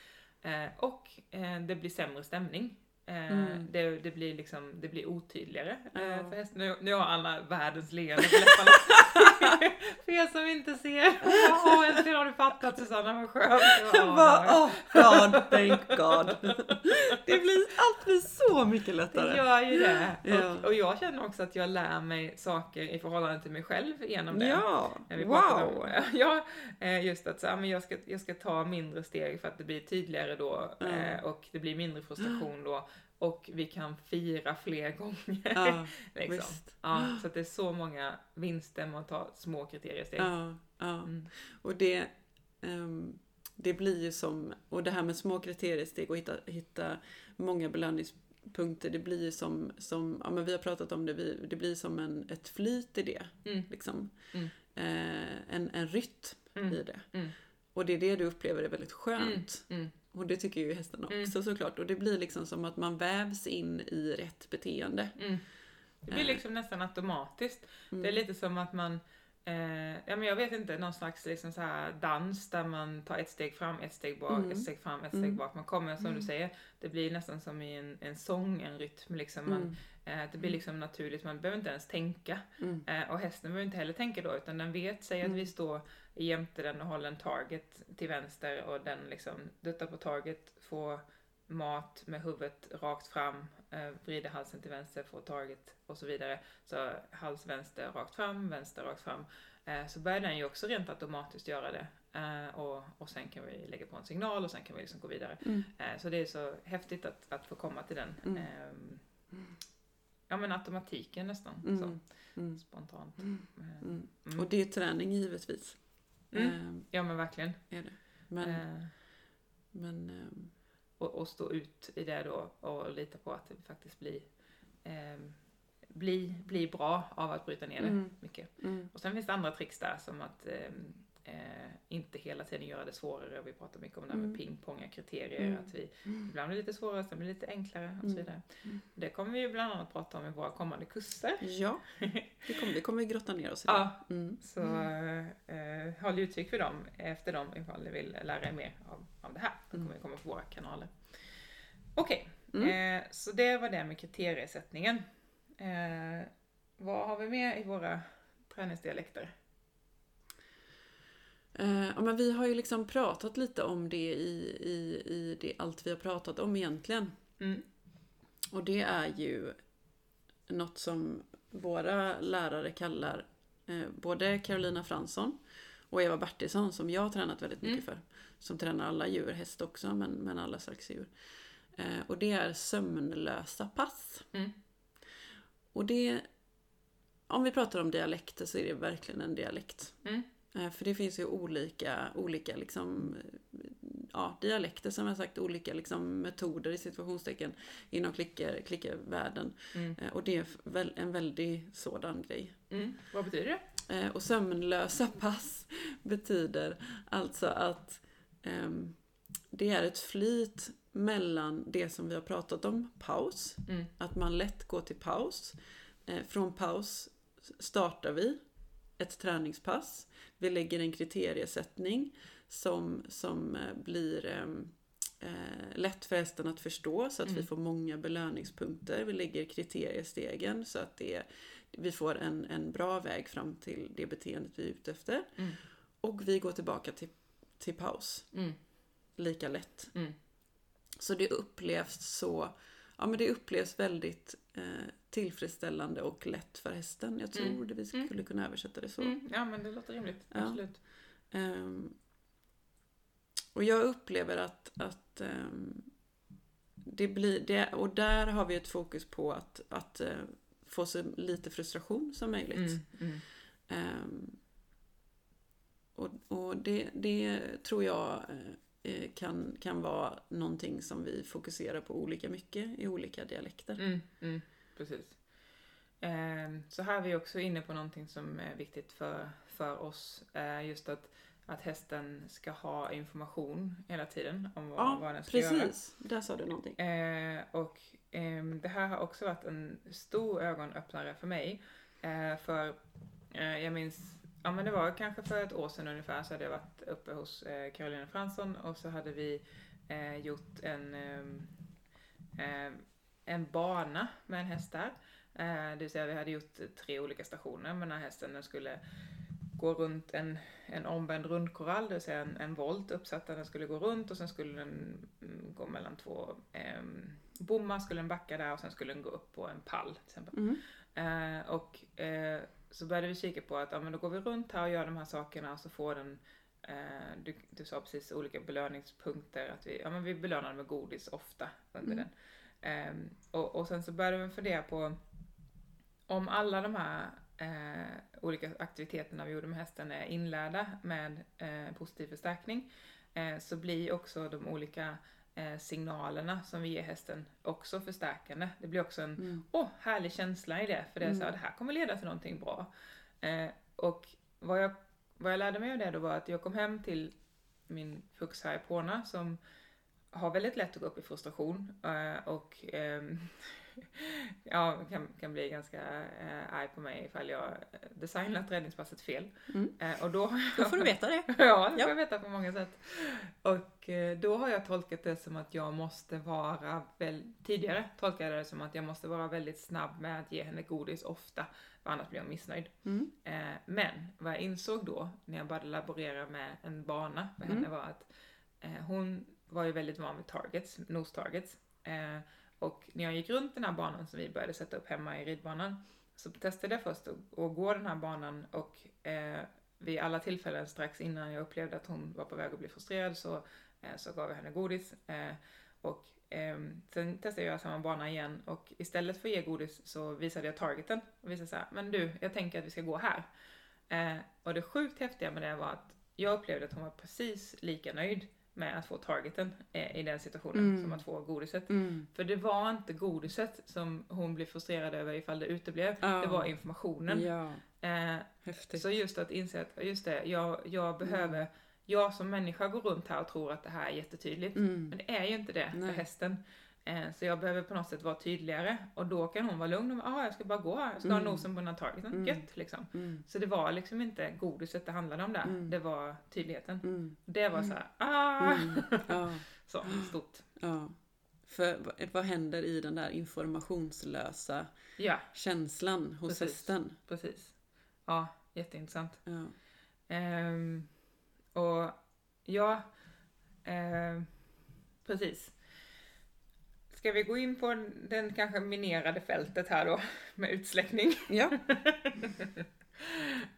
Eh, och eh, det blir sämre stämning. Eh, Mm. det, det blir liksom, det blir otydligare eh, Ja. för hästen. Nu, nu har alla världens leende på läpparna. för er som inte ser. Åh, äntligen har du fattat Susanna, vad skönt. Bara, där. oh God, thank God. Det blir, allt blir så mycket Det lättare. gör ju det. Ja. Och, och jag känner också att jag lär mig saker i förhållande till mig själv genom det. Ja, wow. Om, ja, eh, just att så, men jag, ska, jag ska ta mindre steg för att det blir tydligare då eh, och det blir mindre frustration då och vi kan fira fler gånger. Ja, liksom. ja, så det är så många vinster med att ta små kriteriesteg. Ja, ja. Mm. Och det, ehm, det blir ju som, och det här med små kriteriesteg och hitta, hitta många belöningspunkter, det blir ju som, som ja men vi har pratat om det, vi, det blir som en, ett flyt i det. Mm. Liksom. Mm. Eh, en, en rytm Mm. i det. Mm. Och det är det du upplever är väldigt skönt. Mm. Och det tycker ju hästarna också Mm. såklart. Och det blir liksom som att man vävs in i rätt beteende. Mm. Det blir liksom nästan automatiskt. Mm. Det är lite som att man, eh, ja men jag vet inte, någon slags liksom så här dans där man tar ett steg fram, ett steg bak, Mm. ett steg fram, ett steg Mm. bak. Man kommer, som du säger, det blir nästan som i en, en sång, en rytm liksom. Man, Mm. eh, det blir liksom naturligt, man behöver inte ens tänka. Mm. Eh, och hästen behöver inte heller tänka då, utan den vet, säg att Mm. vi står jämte den och håller en target till vänster och den liksom duttar på target, får mat med huvudet rakt fram, eh, vrider halsen till vänster, får target och så vidare. Så hals vänster rakt fram, vänster rakt fram. Eh, så börjar den ju också rent automatiskt göra det. Eh, och, och sen kan vi lägga på en signal och sen kan vi liksom gå vidare. Mm. Så det är så häftigt att, att få komma till den. Mm. ehm, ja men automatiken nästan. Mm. Så, Mm. spontant. Mm. mm. Och det är träning givetvis. Mm. Ehm, Ja men verkligen. är det. Men, Eh, men ehm, och, och stå ut i det då och lita på att det faktiskt blir, ehm, blir, blir bra av att bryta ner det Mm. mycket. mm, Och sen finns det andra tricks där som att ehm, eh, inte hela tiden göra det svårare. Vi pratar mycket om det här med Mm. pingponga kriterier. Mm. Att vi Mm. ibland blir lite svårare, sen blir det lite enklare och så Mm. vidare. Mm. Det kommer vi ju bland annat prata om i våra kommande kurser. ja, det kommer, vi kommer grotta ner oss i det. Ja, Mm. så eh, håll utkik för dem efter dem ifall ni vill lära er mer av, av det här. Det kommer Mm. vi komma på våra kanaler. Okej, Mm. eh, så det var det med kriteriesättningen. Eh, vad har vi med i våra träningsdialekter? Eh, ja, men vi har ju liksom pratat lite om det i, i, i det, allt vi har pratat om egentligen. Mm. Och det är ju något som våra lärare kallar eh, både Carolina Fransson och Eva Bertilsson som jag har tränat väldigt mycket för. Som tränar alla djur, häst också, men, men alla slags djur. Eh, och det är sömnlösa pass. Mm. Och det, om vi pratar om dialekter så är det verkligen en dialekt. Eh, För det finns ju olika, olika liksom, eh, ja, dialekter som jag sagt, olika liksom, metoder i situationstecken inom klicker, klickervärlden. Mm. Eh, Och det är en väldig sådan grej. Mm. Vad betyder det? Och sömnlösa pass betyder alltså att ehm, det är ett flyt mellan det som vi har pratat om, paus, Mm. att man lätt går till paus. Från paus startar vi ett träningspass. Vi lägger en kriteriesättning som, som eh, blir ehm, eh, lätt för hästen att förstå så att vi Mm. får många belöningspunkter. Vi lägger kriteriestegen så att det, vi får en, en bra väg fram till det beteendet vi är ute efter. Mm. Och vi går tillbaka till, till paus Mm. lika lätt. Mm. Så det upplevs så, ja men det upplevs väldigt eh, tillfredsställande och lätt för hästen. Jag tror Mm. det vi skulle kunna översätta det så. Mm. Ja men det låter rimligt, Ja. absolut. Ehm, Och jag upplever att, att ehm, det blir, det, och där har vi ett fokus på att, att eh, få så lite frustration som möjligt. Mm, mm. Ehm, och och det, det tror jag eh, kan, kan vara någonting som vi fokuserar på olika mycket i olika dialekter. Mm, mm, precis. Ehm, så här är vi också inne på någonting som är viktigt för, för oss. Eh, just att, att hästen ska ha information hela tiden om vad, Ja, vad den ska göra. precis. Där sa du någonting. Eh, och ehm, det här har också varit en stor ögonöppnare för mig. Eh, för jag minns, ja men det var kanske för ett år sedan ungefär så hade jag varit uppe hos eh, Carolina Fransson och så hade vi eh, gjort en, ehm, eh, en bana med en häst där. Eh, det vill säga vi hade gjort tre olika stationer men den här hästen den skulle gå runt en, en omvänd rundkorall, det vill säga en, en volt uppsatt där den skulle gå runt och sen skulle den mm, gå mellan två um, bommar, skulle den backa där och sen skulle den gå upp på en pall till exempel. Mm. Eh, och eh, så började vi kika på att ja, men då går vi runt här och gör de här sakerna och så får den eh, du, du sa precis olika belöningspunkter, att vi, ja, men vi belönar med godis ofta under Mm. den. Ehm, och, och sen så började vi fundera på om alla de här eh, olika aktiviteterna vi gjorde med hästen är inlärda med eh, positiv förstärkning eh, så blir också de olika signalerna som vi ger hästen också förstärkande. Det blir också en Mm. åh, härlig känsla i det, för det är så här, Mm. det här kommer leda till någonting bra. Och vad jag, vad jag lärde mig av det då var att jag kom hem till min fux här i Påna som har väldigt lätt att gå upp i frustration eh, och ehm, ja, kan, kan bli ganska eh, arg på mig ifall jag designat räddningspasset fel. Mm. Eh, och då, Då får du veta det. ja, det får Ja. jag veta på många sätt. Och då har jag tolkat det som att jag måste vara, väl, tidigare tolkade jag det som att jag måste vara väldigt snabb med att ge henne godis ofta, för annars blir hon missnöjd. Mm. Men vad jag insåg då, när jag började laborera med en bana för henne Mm. var att hon var ju väldigt van vid targets, nose targets. Eh, och när jag gick runt den här banan som vi började sätta upp hemma i ridbanan så testade jag först att, gå den här banan och eh, vid alla tillfällen strax innan jag upplevde att hon var på väg att bli frustrerad så, eh, så gav jag henne godis. Eh, och eh, sen testade jag samma bana igen och istället för att ge godis så visade jag targeten och visade så här, men du, jag tänker att vi ska gå här. Eh, och det sjukt häftiga med det var att jag upplevde att hon var precis lika nöjd med att få targeten eh, i den situationen Mm. som att få godiset. Mm. För det var inte godiset som hon blev frustrerad över ifall det uteblev, Ja. det var informationen. Ja, Eh, så just att inse att, just det, jag, jag behöver, jag som människa går runt här och tror att det här är jättetydligt. Mm. Men det är ju inte det Nej. för hästen. Eh, så jag behöver på något sätt vara tydligare och då kan hon vara lugn och ah, jag ska bara gå här, jag ska ha Mm. nosen på här targeten, Mm. gött liksom. Mm. Så det var liksom inte godiset det handlade om där, Mm. det var tydligheten. Mm. Det var så här, ah! Mm. Ja, Så stort. ja. För vad- vad händer i den där informationslösa Ja, känslan hos Precis. hästen? precis. Ja, jätteintressant. Ja. Ehm, och ja, ehm, precis. Ska vi gå in på den kanske minerade fältet här då med utsläckning? ja.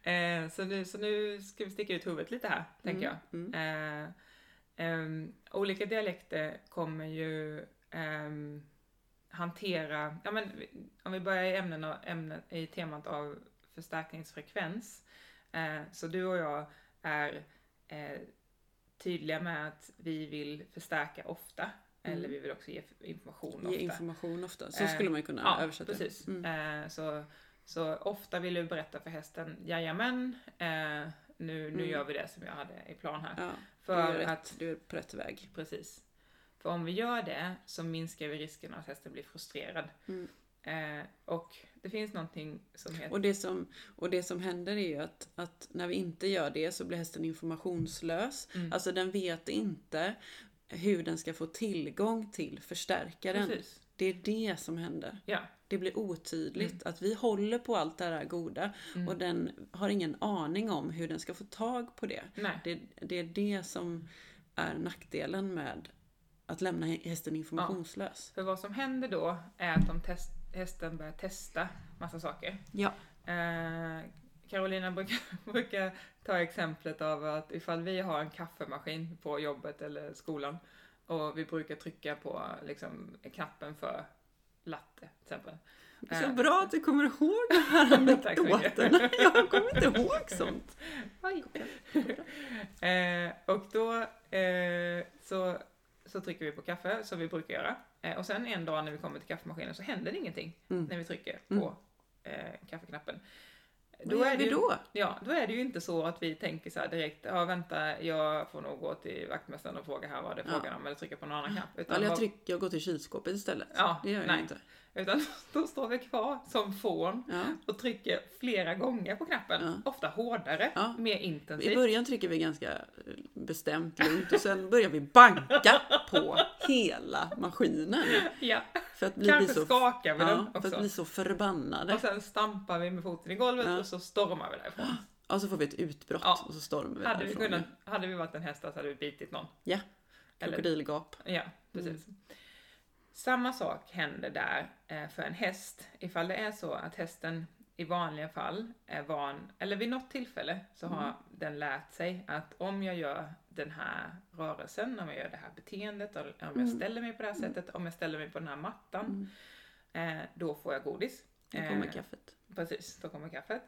Eh, så, nu, så nu ska vi sticka ut huvudet lite här, tänker jag. Mm. Eh, ehm, olika dialekter kommer ju ehm, hantera, ja men om vi börjar i ämnen ämnen, i temat av förstärkningsfrekvens. Eh, så du och jag är eh, tydliga med att vi vill förstärka ofta, Mm. eller vi vill också ge information Ge ofta. information ofta. Så Eh, skulle man ju kunna Ja, översätta precis. det. Mm. Eh, så, så ofta vill du berätta för hästen, jajamän, eh, nu, nu Mm. gör vi det som jag hade i plan här. Ja, För rätt, att, du är på rätt väg. precis. För om vi gör det så minskar vi risken att hästen blir frustrerad. Mm. Eh, och det finns någonting som heter... Och det som, och det som händer är ju att, att när vi inte gör det så blir hästen informationslös. Mm. Alltså den vet inte hur den ska få tillgång till förstärkaren. Precis. Det är det som händer. Ja. Det blir otydligt att vi håller på allt det här goda Mm. och den har ingen aning om hur den ska få tag på det. Det, det är det som är nackdelen med att lämna hästen informationslös. För vad som händer då är att de test, hästen börjar testa massa saker. Ja. Eh, Carolina brukar, brukar ta exemplet av att ifall vi har en kaffemaskin på jobbet eller skolan och vi brukar trycka på liksom, knappen för latte till exempel. Så Eh, bra att du kommer ihåg de här anekdoterna. Jag kommer inte ihåg sånt. Eh, och då eh, så, så trycker vi på kaffe, som vi brukar göra. Eh, och sen en dag när vi kommer till kaffemaskinen så händer det ingenting Mm. när vi trycker Mm. på eh, kaffeknappen. Vad gör är vi ju- då? Ja, då är det ju inte så att vi tänker så direkt, ja vänta, jag får nog gå till vaktmästaren och fråga här vad det är Ja. frågan om, eller trycka på någon annan knapp. Utan, Eller jag trycker och går till kylskåpet istället. Ja, det gör jag nej. inte. Utan då står vi kvar som fån Ja. och trycker flera gånger på knappen. Ja. Ofta hårdare, Ja. mer I intensivt. början trycker vi ganska eh, bestämt lugnt och sen börjar vi banka på hela maskinen. Ja, För att bli, kanske så, skakar vi den ja, för också. att bli så förbannade. Och sen stampar vi med foten i golvet Ja. och så stormar vi därifrån. Och så får vi ett utbrott Ja. och så stormar vi Hade vi, därifrån. kunnat, hade vi varit en häst så hade vi bitit någon. Ja. Eller- Krokodilgap. Ja, precis. Samma sak händer där eh, för en häst. Ifall det är så att hästen i vanliga fall är van, eller vid något tillfälle så har den lärt sig att om jag gör den här rörelsen, om jag gör det här beteendet, om jag Mm. ställer mig på det här sättet, om jag ställer mig på den här mattan, eh, då får jag godis. Då kommer Eh, kaffet. Precis, då kommer kaffet.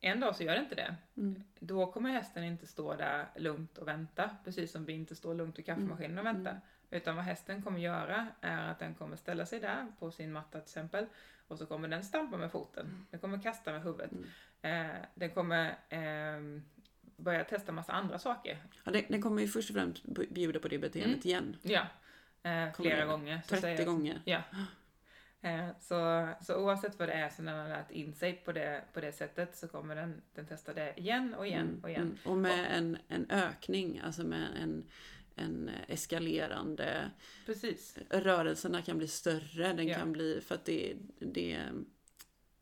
En dag så gör det inte det. Mm. Då kommer hästen inte stå där lugnt och vänta, precis som vi inte står lugnt vid kaffemaskinen och väntar. Utan vad hästen kommer göra är att den kommer ställa sig där på sin matta till exempel och så kommer den stampa med foten. Den kommer kasta med huvudet. Eh, den kommer ehm, börja testa massa andra saker. Ja, den, den kommer ju först och främst bjuda på det beteendet igen. Ja, eh, flera gånger. Så 30 säger jag- gånger. Ja. Eh, Så, så oavsett vad det är som den har lärt in sig på det, på det sättet så kommer den, den testa det igen och igen Mm, och igen. mm. Och med en, en ökning, alltså med en, en eskalerande... Precis. Rörelserna kan bli större, den Ja. kan bli... För att det, det,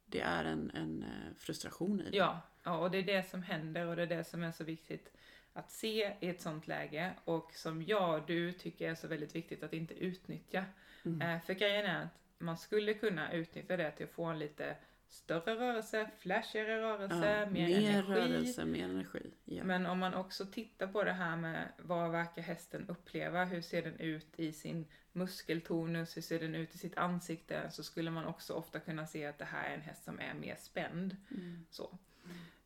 det är en, en eh, frustration i det. Ja, ja, och det är det som händer och det är det som är så viktigt att se i ett sånt läge och som jag och du tycker är så väldigt viktigt att inte utnyttja. Mm. Eh, För grejen är att man skulle kunna utnyttja det till att få en lite större rörelse, flashigare rörelse, Ja, mer, mer energi. rörelse, mer energi. Ja. Men om man också tittar på det här med vad verkar hästen uppleva, hur ser den ut i sin muskeltonus, hur ser den ut i sitt ansikte, så skulle man också ofta kunna se att det här är en häst som är mer spänd. Mm. Så.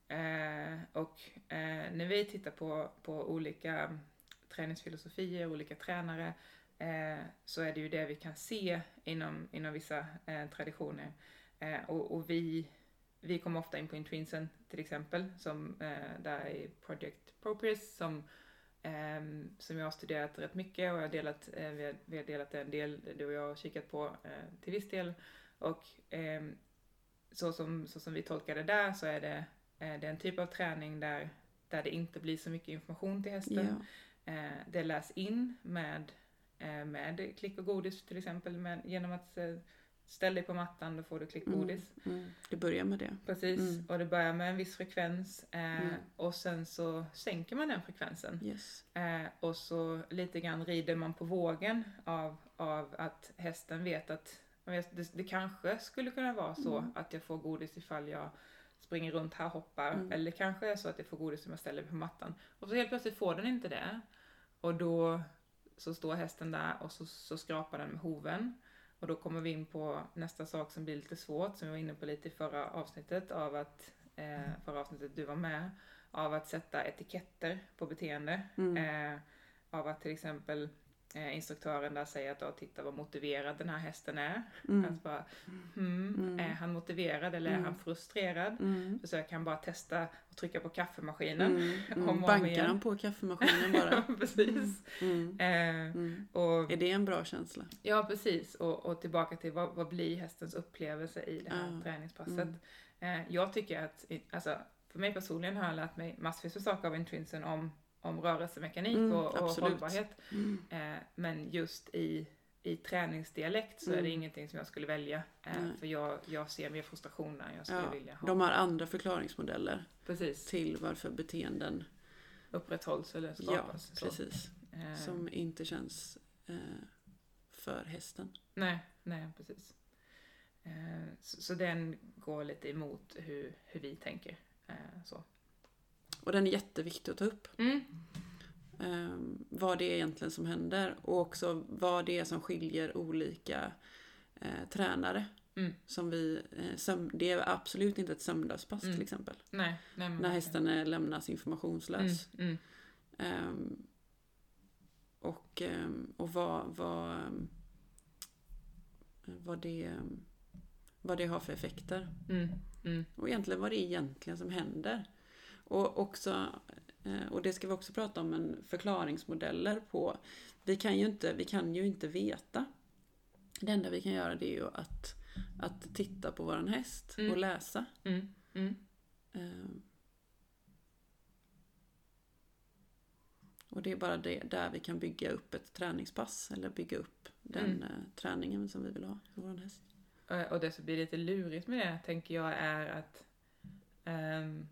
Eh, och eh, när vi tittar på, på olika träningsfilosofier, olika tränare, eh, så är det ju det vi kan se inom, inom vissa eh, traditioner. Eh, och och vi, vi kommer ofta in på Intrinsen till exempel, som eh, där är Project Progress, som, ehm, som jag har studerat rätt mycket och jag har delat, eh, vi, har, vi har delat en del, du och jag har kikat på eh, till viss del. Och ehm, så som, så som vi tolkar det där så är det, eh, det är en typ av träning där, där det inte blir så mycket information till hästen. Eh, det läs in med, eh, med klick och godis till exempel. Med, genom att ställa dig på mattan, då får du klick och Mm. Mm. Det börjar med det. Precis, Mm. och det börjar med en viss frekvens eh, Mm. och sen så sänker man den frekvensen. Yes. Eh, och så lite grann rider man på vågen av, av att hästen vet att det, det kanske skulle kunna vara så Mm. att jag får godis ifall jag springer runt här och hoppar. Mm. Eller det kanske är så att jag får godis om jag ställer mig på mattan. Och så helt plötsligt får den inte det. Och då så står hästen där och så, så skrapar den med hoven. Och då kommer vi in på nästa sak som blir lite svårt, som vi var inne på lite i förra avsnittet, av att, eh, förra avsnittet du var med, av att sätta etiketter på beteende. Mm. Eh, av att till exempel eh, instruktören där säger att ja, titta vad motiverad den här hästen är. Mm. Att bara, hmm, Mm. är han motiverad eller är Mm. han frustrerad? Mm. Försöker han bara testa och trycka på kaffemaskinen? Mm. Om Mm. om Bankar han på kaffemaskinen bara? precis. Mm. Eh, Mm. och, Är det en bra känsla? ja, precis. Och, och tillbaka till vad, vad blir hästens upplevelse i det här Ja. träningspasset? Eh, jag tycker att, alltså, för mig personligen har jag lärt mig massvis av saker av intrinsen om, om rörelsemekanik Mm, och, och absolut. hållbarhet. Mm. Eh, men just i, i träningsdialekt så är det Mm. ingenting som jag skulle välja. Eh, för jag, jag ser mer frustration där jag skulle Ja, vilja ha. De har andra förklaringsmodeller Precis. till varför beteenden Upprätthålls eller Ja, skapas. så. precis. Eh, Som inte känns eh, för hästen. Nej, nej precis. Eh, så, så den går lite emot hur, hur vi tänker. Eh, så. Och den är jätteviktig att ta upp. Mm. Um, vad det är egentligen som händer och också vad det är som skiljer olika eh, tränare. Mm. Som vi, eh, det är absolut inte ett sömnlöspass Mm. till exempel. Nej, nej, När hästen är, lämnas informationslös. Mm, Ehm, och, ehm, och vad, vad, vad, det, vad det har för effekter. mm, mm, Och egentligen vad det är egentligen som händer. Och, också, eh, och det ska vi också prata om, en förklaringsmodeller på. Vi kan ju inte, vi kan ju inte veta. Det enda vi kan göra det är ju att, att titta på våran häst Mm. och läsa. mm, mm. Ehm. Och det är bara det, där vi kan bygga upp ett träningspass eller bygga upp den Mm. eh, träningen som vi vill ha för vår häst. Eh, Och det som blir lite lurigt med det, tänker jag, är att ehm,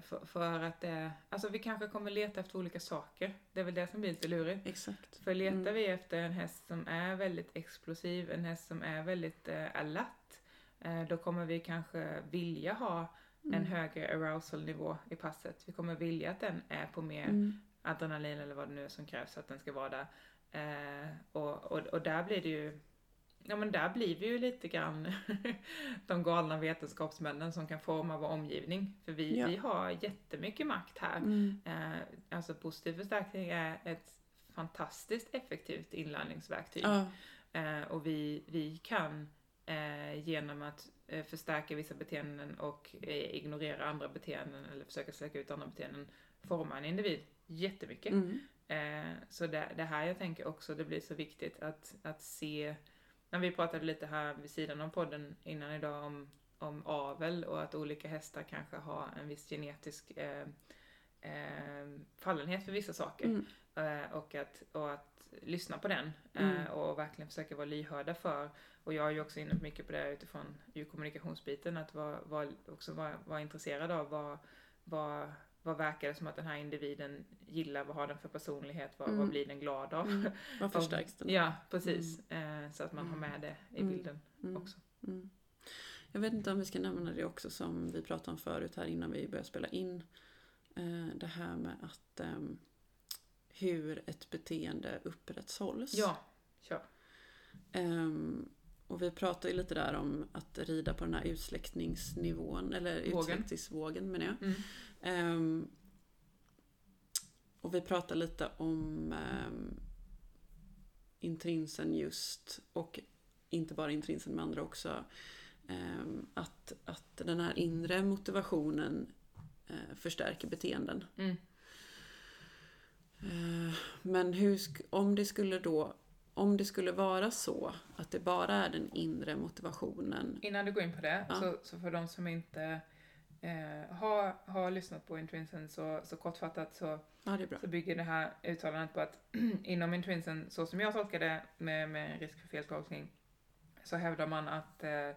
för, för att det, alltså vi kanske kommer leta efter olika saker. Det är väl det som blir lite lurigt. Exakt. För letar Mm. vi efter en häst som är väldigt explosiv, en häst som är väldigt eh, alert, eh, då kommer vi kanske vilja ha en Mm. högre arousal-nivå i passet. Vi kommer vilja att den är på mer Mm. adrenalin eller vad det nu är som krävs för att den ska vara där. Eh, och, och, och där blir det ju, ja men där blir vi ju lite grann de galna vetenskapsmännen som kan forma vår omgivning. För vi, Ja. vi har jättemycket makt här. Mm. Eh, alltså positiv förstärkning är ett fantastiskt effektivt inlärningsverktyg. Ja. Eh, och vi, vi kan eh, genom att eh, förstärka vissa beteenden och eh, ignorera andra beteenden eller försöka släcka ut andra beteenden forma en individ jättemycket. Mm. Eh, så det, det här jag tänker också, det blir så viktigt att, att se, när vi pratade lite här vid sidan om podden innan idag om, om avel och att olika hästar kanske har en viss genetisk eh, eh, fallenhet för vissa saker. Mm. Eh, och, att, och att lyssna på den Mm. eh, och verkligen försöka vara lyhörda för. Och jag är ju också inne mycket på det utifrån ju kommunikationsbiten, att vara, vara, också vara, vara intresserad av vad, vad, vad verkar det som att den här individen gillar, vad har den för personlighet, vad, Mm. vad blir den glad av? Mm. Vad förstärks den? Ja, precis. Eh, så att man har Mm. med det i Mm. bilden Mm. också. Mm. Jag vet inte om vi ska nämna det också som vi pratade om förut här innan vi började spela in. Eh, Det här med att ehm, hur ett beteende upprätthålls. Ja, kör. Och vi pratade ju lite där om att rida på den här utsläckningsnivån, eller Vågen. utsläckningsvågen menar jag. Mm. Ehm, och vi pratade lite om um, intrinsen just, och inte bara intrinsen med andra också, ehm, att, att den här inre motivationen eh, förstärker beteenden. Mm. Eh, Men hur, om det skulle då om det skulle vara så att det bara är den inre motivationen. Innan du går in på det, Ja. så, så för de som inte eh, har, har lyssnat på Intrinsen så, så kortfattat så Ja, så bygger det här uttalandet på att inom Intrinsen, så som jag tolkar det med, med risk för feltolkning, så hävdar man att, eh,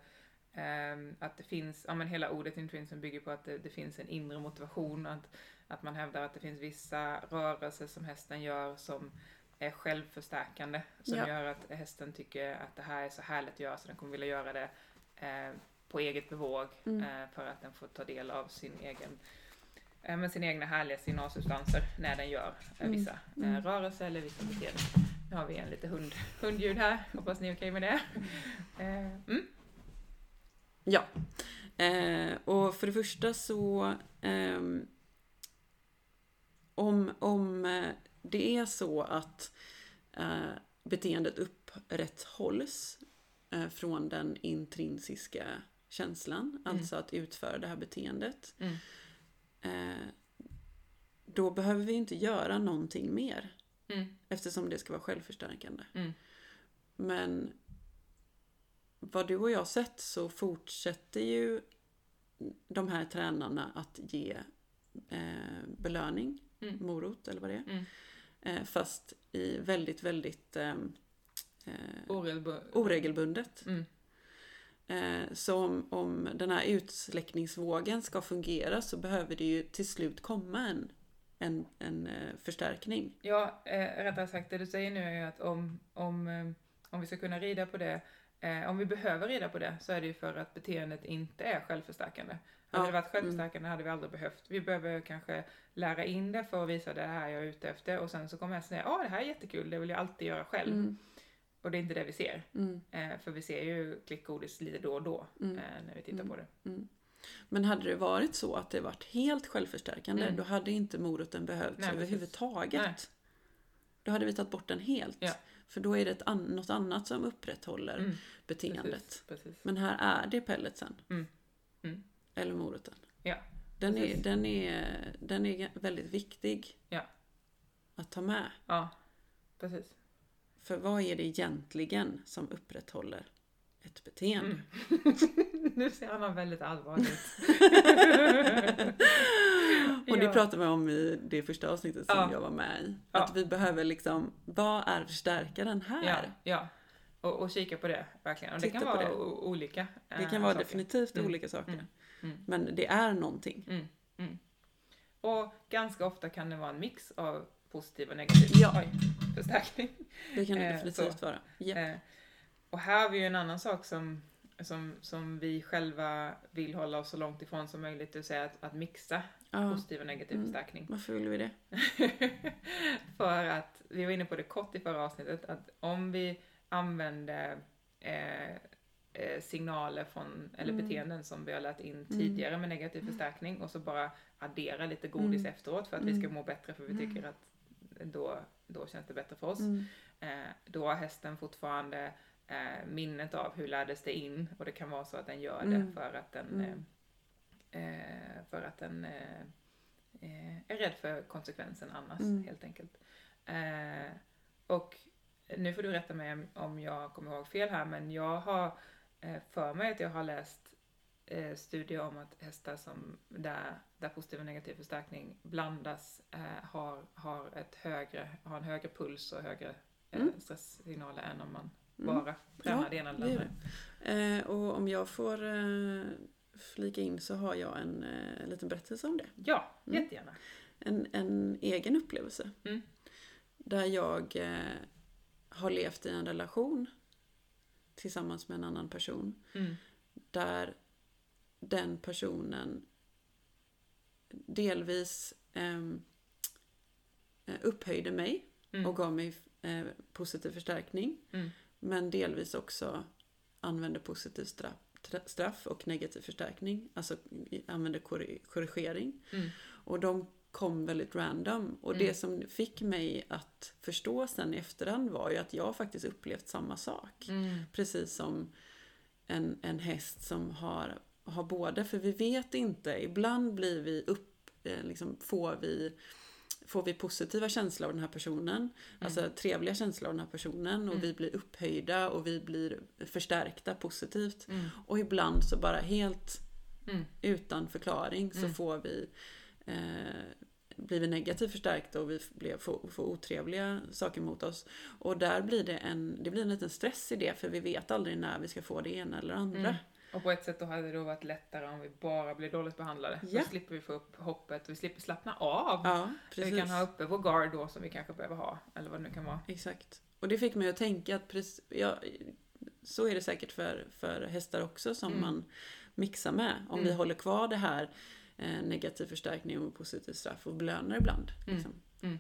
ehm, att det finns, ja men hela ordet Intrinsen bygger på att det, det finns en inre motivation, att, att man hävdar att det finns vissa rörelser som hästen gör som är självförstärkande, som Ja. gör att hästen tycker att det här är så härligt att göra så den kommer vilja göra det eh, på eget bevåg Mm. eh, för att den får ta del av sin egen eh, med sina egna härliga signalsubstanser när den gör eh, Mm. vissa Mm. eh, rörelser eller vissa beteenden. Nu har vi en lite hund, hundljud här, hoppas ni är okej med det. Eh, mm. Ja. Och för det första så ehm, om, om det är så att eh, beteendet upprätthålls eh, från den intrinsiska känslan, alltså att utföra det här beteendet, Mm. eh, då behöver vi inte göra någonting mer Mm. eftersom det ska vara självförstärkande. Mm. Men vad du och jag sett så fortsätter ju de här tränarna att ge eh, belöning, Mm. morot eller vad det är. Mm. Eh, fast i väldigt, väldigt eh, eh, Oregelbu- oregelbundet. Mm. Eh, så om, om den här utsläckningsvågen ska fungera så behöver det ju till slut komma en, en, en eh, förstärkning. Ja, eh, rättare sagt det du säger nu är ju att om, om, om vi ska kunna rida på det eh, om vi behöver reda på det så är det ju för att beteendet inte är självförstärkande. Ja, Hade det varit självförstärkande hade vi aldrig behövt. Vi behöver kanske lära in det för att visa det här jag är ute efter och sen så kommer jag säga, ja det här är jättekul, det vill jag alltid göra själv. Mm. Och det är inte det vi ser. Mm. Eh, för vi ser ju klickgodis lite då och då Mm. eh, när vi tittar på det. Men hade det varit så att det varit helt självförstärkande, Mm. då hade inte moroten behövts överhuvudtaget. Nej. Då hade vi tagit bort den helt. Ja. För då är det an- något annat som upprätthåller Mm. beteendet. Precis, precis. Men här är det pelletsen. Mm. Mm. Eller moroten. Ja, Den är, den, är, den är väldigt viktig Ja. att ta med. Ja, precis. För vad är det egentligen som upprätthåller ett beteende? Mm. nu ser Anna väldigt allvarlig ut. Och det Ja. pratade vi om i det första avsnittet som Ja. jag var med i. Ja. Att vi behöver liksom, vad är förstärkaren här? Ja, ja. Och, och kika på det verkligen. Och det Titta kan på vara det. olika Det eh, kan vara saker. definitivt Mm. olika saker. Mm. Mm. Men det är någonting. Mm. Mm. Och ganska ofta kan det vara en mix av positiv och negativ Ja. Oj, förstärkning. Det kan det Eh, definitivt vara. Ja. Eh, och här har vi ju en annan sak som, som, som vi själva vill hålla oss så långt ifrån som möjligt, det vill säga att, att mixa Ja. positiv och negativ Mm. förstärkning. Varför vill vi det? För att, vi var inne på det kort i förra avsnittet, att om vi använder eh, eh, signaler från, eller Mm. beteenden som vi har lärt in tidigare med negativ förstärkning och så bara addera lite godis Mm. efteråt för att vi ska Mm. må bättre för vi tycker att då, då känns det bättre för oss. Mm. Eh, då har hästen fortfarande eh, minnet av hur lärdes det in och det kan vara så att den gör det Mm. för att den, Mm. eh, eh, för att den eh, eh, är rädd för konsekvensen annars Mm. helt enkelt. Eh, och nu får du rätta mig om- jag kommer ihåg fel här men jag har för mig att jag har läst studier om att hästar som där, där positiv och negativ förstärkning blandas har, har, ett högre, har en högre puls och högre Mm. stresssignaler än om man Mm. bara tränar Ja, det ena eller det andra. Och om jag får flika in så har jag en eh, liten berättelse om det. Ja, Mm. jättegärna. En, en egen upplevelse. Mm. Där jag eh, har levt i en relation tillsammans med en annan person. Mm. Där den personen delvis ehm, eh, upphöjde mig Mm. och gav mig eh, positiv förstärkning. Mm. Men delvis också använde positiv straff, tra- straff och negativ förstärkning. Alltså i- använde korri- korrigering. Mm. Och de kom väldigt random. Och Mm. det som fick mig att förstå sen i efterhand var ju att jag faktiskt upplevt samma sak. Mm. Precis som en, en häst som har, har båda. För vi vet inte, ibland blir vi upp, eh, liksom får vi Får vi positiva känslor av den här personen, alltså trevliga känslor av den här personen och Mm. vi blir upphöjda och vi blir förstärkta positivt. Mm. Och ibland så bara helt Mm. utan förklaring så Mm. får vi eh, blir vi negativt förstärkta och vi blir, får, får otrevliga saker mot oss. Och där blir det en, det blir en liten stress i det för vi vet aldrig när vi ska få det ena eller andra. Och på ett sätt då hade det då varit lättare om vi bara blir dåligt behandlade. Ja. Då slipper vi få upp hoppet, vi slipper slappna av. Ja, precis. vi kan ha uppe vår guard då som vi kanske behöver ha, eller vad det nu kan vara. Exakt. Och det fick mig att tänka att precis, ja, så är det säkert för, för hästar också som Mm. man mixar med. Om vi Mm. håller kvar det här eh, negativ förstärkning och positiv straff och belönar ibland. Mm. Liksom. Mm.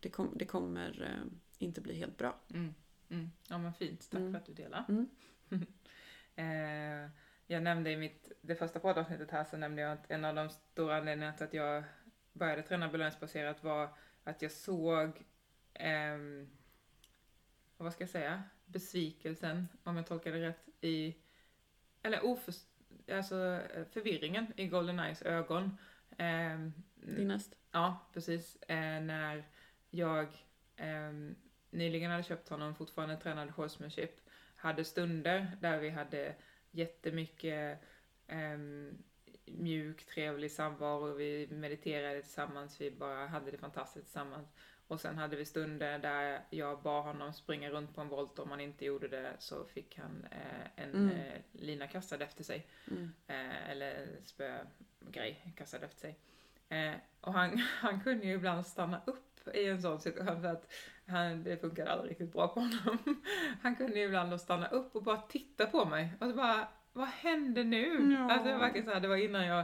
Det, kom, det kommer eh, inte bli helt bra. Mm. Mm. Ja men fint, tack för att du delar. Eh, jag nämnde i mitt, det första poddavsnittet här så nämnde jag att en av de stora anledningarna till att jag började träna belöningsbaserat var att jag såg, ehm, vad ska jag säga, besvikelsen, om jag tolkar det rätt, i, eller oförs, alltså eh, förvirringen i Golden Eyes ögon. Ehm, Din näst. Ja, precis. Eh, när jag ehm, nyligen hade köpt honom, fortfarande tränade horsemanship, hade stunder där vi hade jättemycket ehm, mjuk, trevlig samvaro, vi mediterade tillsammans, vi bara hade det fantastiskt tillsammans. Och sen hade vi stunder där jag bad honom springa runt på en volt om han inte gjorde det så fick han eh, en Mm. eh, lina kastad efter sig Mm. eh, eller spögrej kastad efter sig. Eh, och han, han kunde ju ibland stanna upp i en sån situation för att han, det funkade aldrig riktigt bra på honom. Han kunde ibland då stanna upp och bara titta på mig och så bara, vad hände nu? Ja. Alltså det var verkligen så här, det var innan jag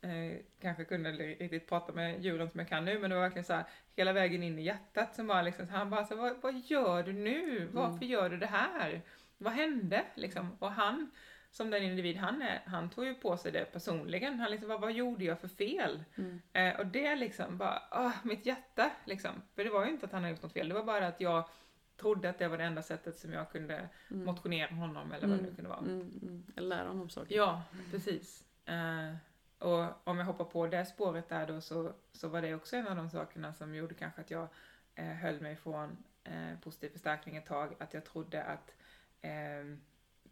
eh, kanske kunde riktigt prata med djuren som jag kan nu, men det var verkligen så här, hela vägen in i hjärtat som bara liksom, han bara så vad, vad gör du nu? Varför gör du det här? Vad hände? Liksom. Och han, som den individ han är, han tog ju på sig det personligen. Han liksom, vad, vad gjorde jag för fel? Mm. Eh, och det liksom bara, åh, mitt hjärta liksom. För det var ju inte att han hade gjort något fel, det var bara att jag trodde att det var det enda sättet som jag kunde motionera honom eller vad det nu kunde vara. Mm, mm. Eller lära honom saker. Ja, precis. Eh, och om jag hoppar på det spåret där då så, så var det också en av de sakerna som gjorde kanske att jag eh, höll mig från eh, positiv förstärkning ett tag. Att jag trodde att eh,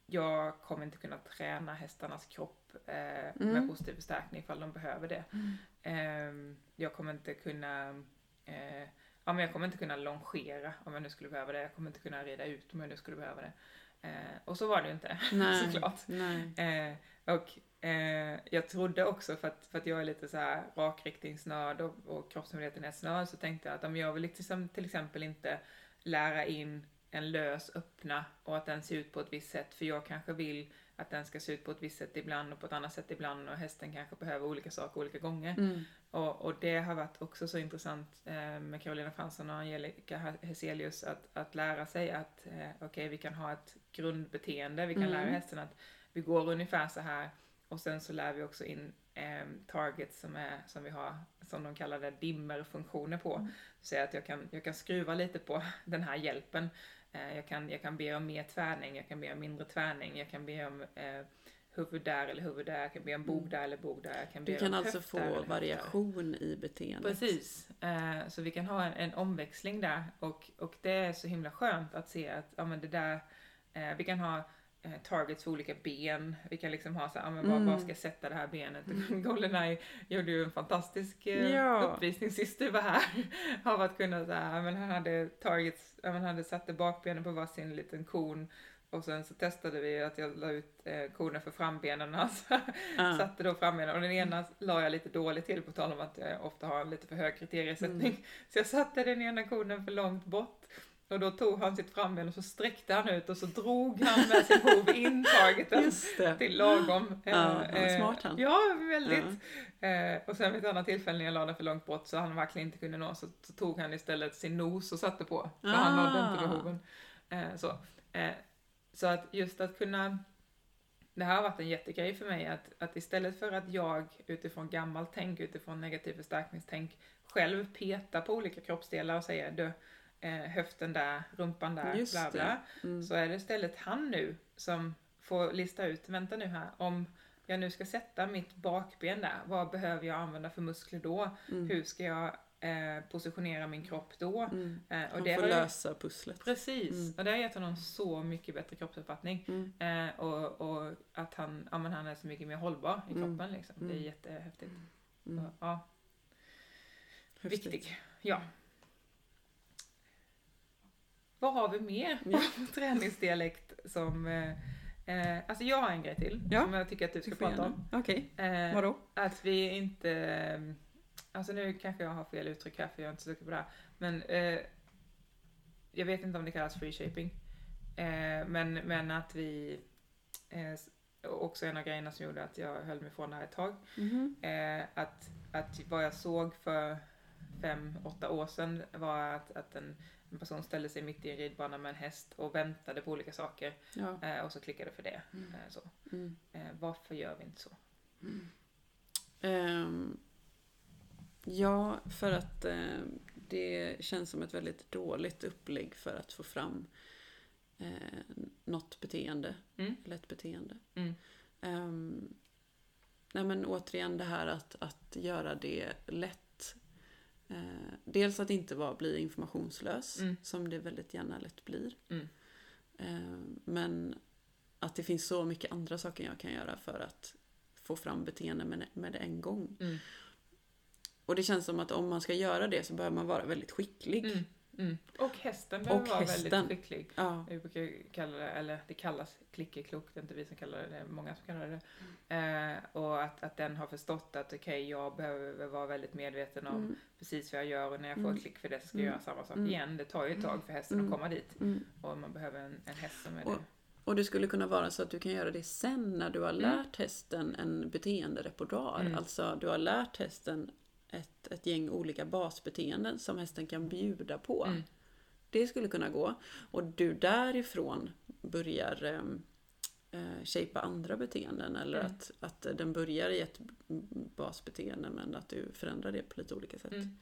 jag kommer inte kunna träna hästarnas kropp eh, med Mm. positiv förstärkning ifall de behöver det. Eh, jag kommer inte kunna eh, Ja, men jag kommer inte kunna longera om jag nu skulle behöva det. Jag kommer inte kunna rida ut om jag nu skulle behöva det. Eh, och så var det ju inte, Nej. såklart. Nej. Eh, och eh, jag trodde också, för att, för att jag är lite så här rakriktningsnörd och, och kroppsmedvetenhetsnörd, så tänkte jag att om jag vill liksom, till exempel inte lära in en lös öppna och att den ser ut på ett visst sätt, för jag kanske vill att den ska se ut på ett visst sätt ibland och på ett annat sätt ibland och hästen kanske behöver olika saker olika gånger. Mm. Och, och det har varit också så intressant eh, med Carolina Fransson och Angelica Heselius att, att lära sig att eh, okej, vi kan ha ett grundbeteende, vi kan Mm. lära hästen att vi går ungefär så här och sen så lär vi också in eh, targets som, är, som vi har, som de kallar det, dimmerfunktioner på. Mm. Så att jag kan, jag kan skruva lite på den här hjälpen. Eh, jag, kan, jag kan be om mer tvärning, jag kan be om mindre tvärning, jag kan be om eh, huvud där eller huvud där, jag kan be om bog där eller bog där. Jag kan be Mm. Du kan alltså få variation i beteendet. Precis, eh, så vi kan ha en, en omväxling där och, och det är så himla skönt att se att ja, men det där, eh, vi kan ha targets för olika ben, vi kan liksom ha så här, ja, men var, Mm. var ska jag sätta det här benet? Goldeneye gjorde ju en fantastisk eh, Ja. uppvisning sist du var här av att kunna så här, ja, men han hade targets, han hade satt bakbenen på varsin liten kon och sen så testade vi att jag la ut eh, konen för frambenen alltså. Ja. Satte då frambenen och den ena la jag lite dåligt till på tal om att jag ofta har en lite för hög kriteriesättning. Mm. Så jag satte den ena konen för långt bort och då tog han sitt framben och så sträckte han ut och så drog han med sin hov in targeten till lagom. Ja, Eh, eh, smart han. Ja, väldigt. Eh, och sen vid ett annat tillfälle när jag la den för långt bort så han verkligen inte kunde nå så, så tog han istället sin nos och satte på. För han nådde inte med Ah. hoven. Eh, så. Eh, så att just att kunna det här har varit en jättegrej för mig att, att istället för att jag utifrån gammalt tänk, utifrån negativ förstärkningstänk själv peta på olika kroppsdelar och säga du, eh, höften där, rumpan där, Just bla bla. Mm. Så är det istället han nu som får lista ut, vänta nu här, om jag nu ska sätta mitt bakben där, vad behöver jag använda för muskler då? Mm. Hur ska jag eh, positionera min kropp då? Mm. Eh, och Han det får lösa pusslet. Precis, Mm. och det har gett honom så mycket bättre kroppsuppfattning. Mm. Eh, och, och att han, ja, men han är så mycket mer hållbar i Mm. kroppen liksom. Det är jättehäftigt. Så, ja, Häftigt. viktig. Ja. Vad har vi mer om träningsdialekt som... Eh, eh, alltså jag har en grej till Ja. som jag tycker att du ska Du prata om. gärna. Okej, Eh, vadå? att vi inte... eh, Alltså nu kanske jag har fel uttryck här för jag är inte så duktig på det här. Men eh, jag vet inte om det kallas free shaping. Eh, men, men att vi... Eh, också en av grejerna som gjorde att jag höll mig från det här ett tag. Mhm. Eh, att, att vad jag såg för fem, åtta år sedan var att, att en, en person ställde sig mitt i en ridbana med en häst och väntade på olika saker Ja. eh, och så klickade för det. Mm. Eh, så. Mm. Eh, varför gör vi inte så? Ehm, ja, för att eh, det känns som ett väldigt dåligt upplägg för att få fram eh, något beteende. Mm. Eller ett beteende. Mm. Ehm, nej men återigen det här att, att göra det lätt. Eh, dels att inte bara bli informationslös, Mm. som det väldigt gärna lätt blir. Mm. Ehm, men att det finns så mycket andra saker jag kan göra för att få fram beteende med, med det en gång. Mm. Och det känns som att om man ska göra det så behöver man vara väldigt skicklig. Mm. Mm. Och hästen behöver vara väldigt skicklig. Ja. Vi brukar kalla det, eller det kallas klickerklok, det är inte vi som kallar det, det är många som kallar det. Mm. Eh, och att, att den har förstått att okej, jag behöver vara väldigt medveten om Mm. precis vad jag gör och när jag får Mm. ett klick för det så ska Mm. jag göra samma sak Mm. igen. Det tar ju ett tag för hästen Mm. att komma dit. Mm. Och man behöver en, en häst som är Och- det. Och det skulle kunna vara så att du kan göra det sen när du har Mm. lärt hästen en beteenderepertoar. Mm. Alltså du har lärt hästen ett, ett gäng olika basbeteenden som hästen kan bjuda på. Mm. Det skulle kunna gå. Och du därifrån börjar um, eh, shapea andra beteenden. Eller Mm. att, att den börjar i ett basbeteende men att du förändrar det på lite olika sätt. Mm.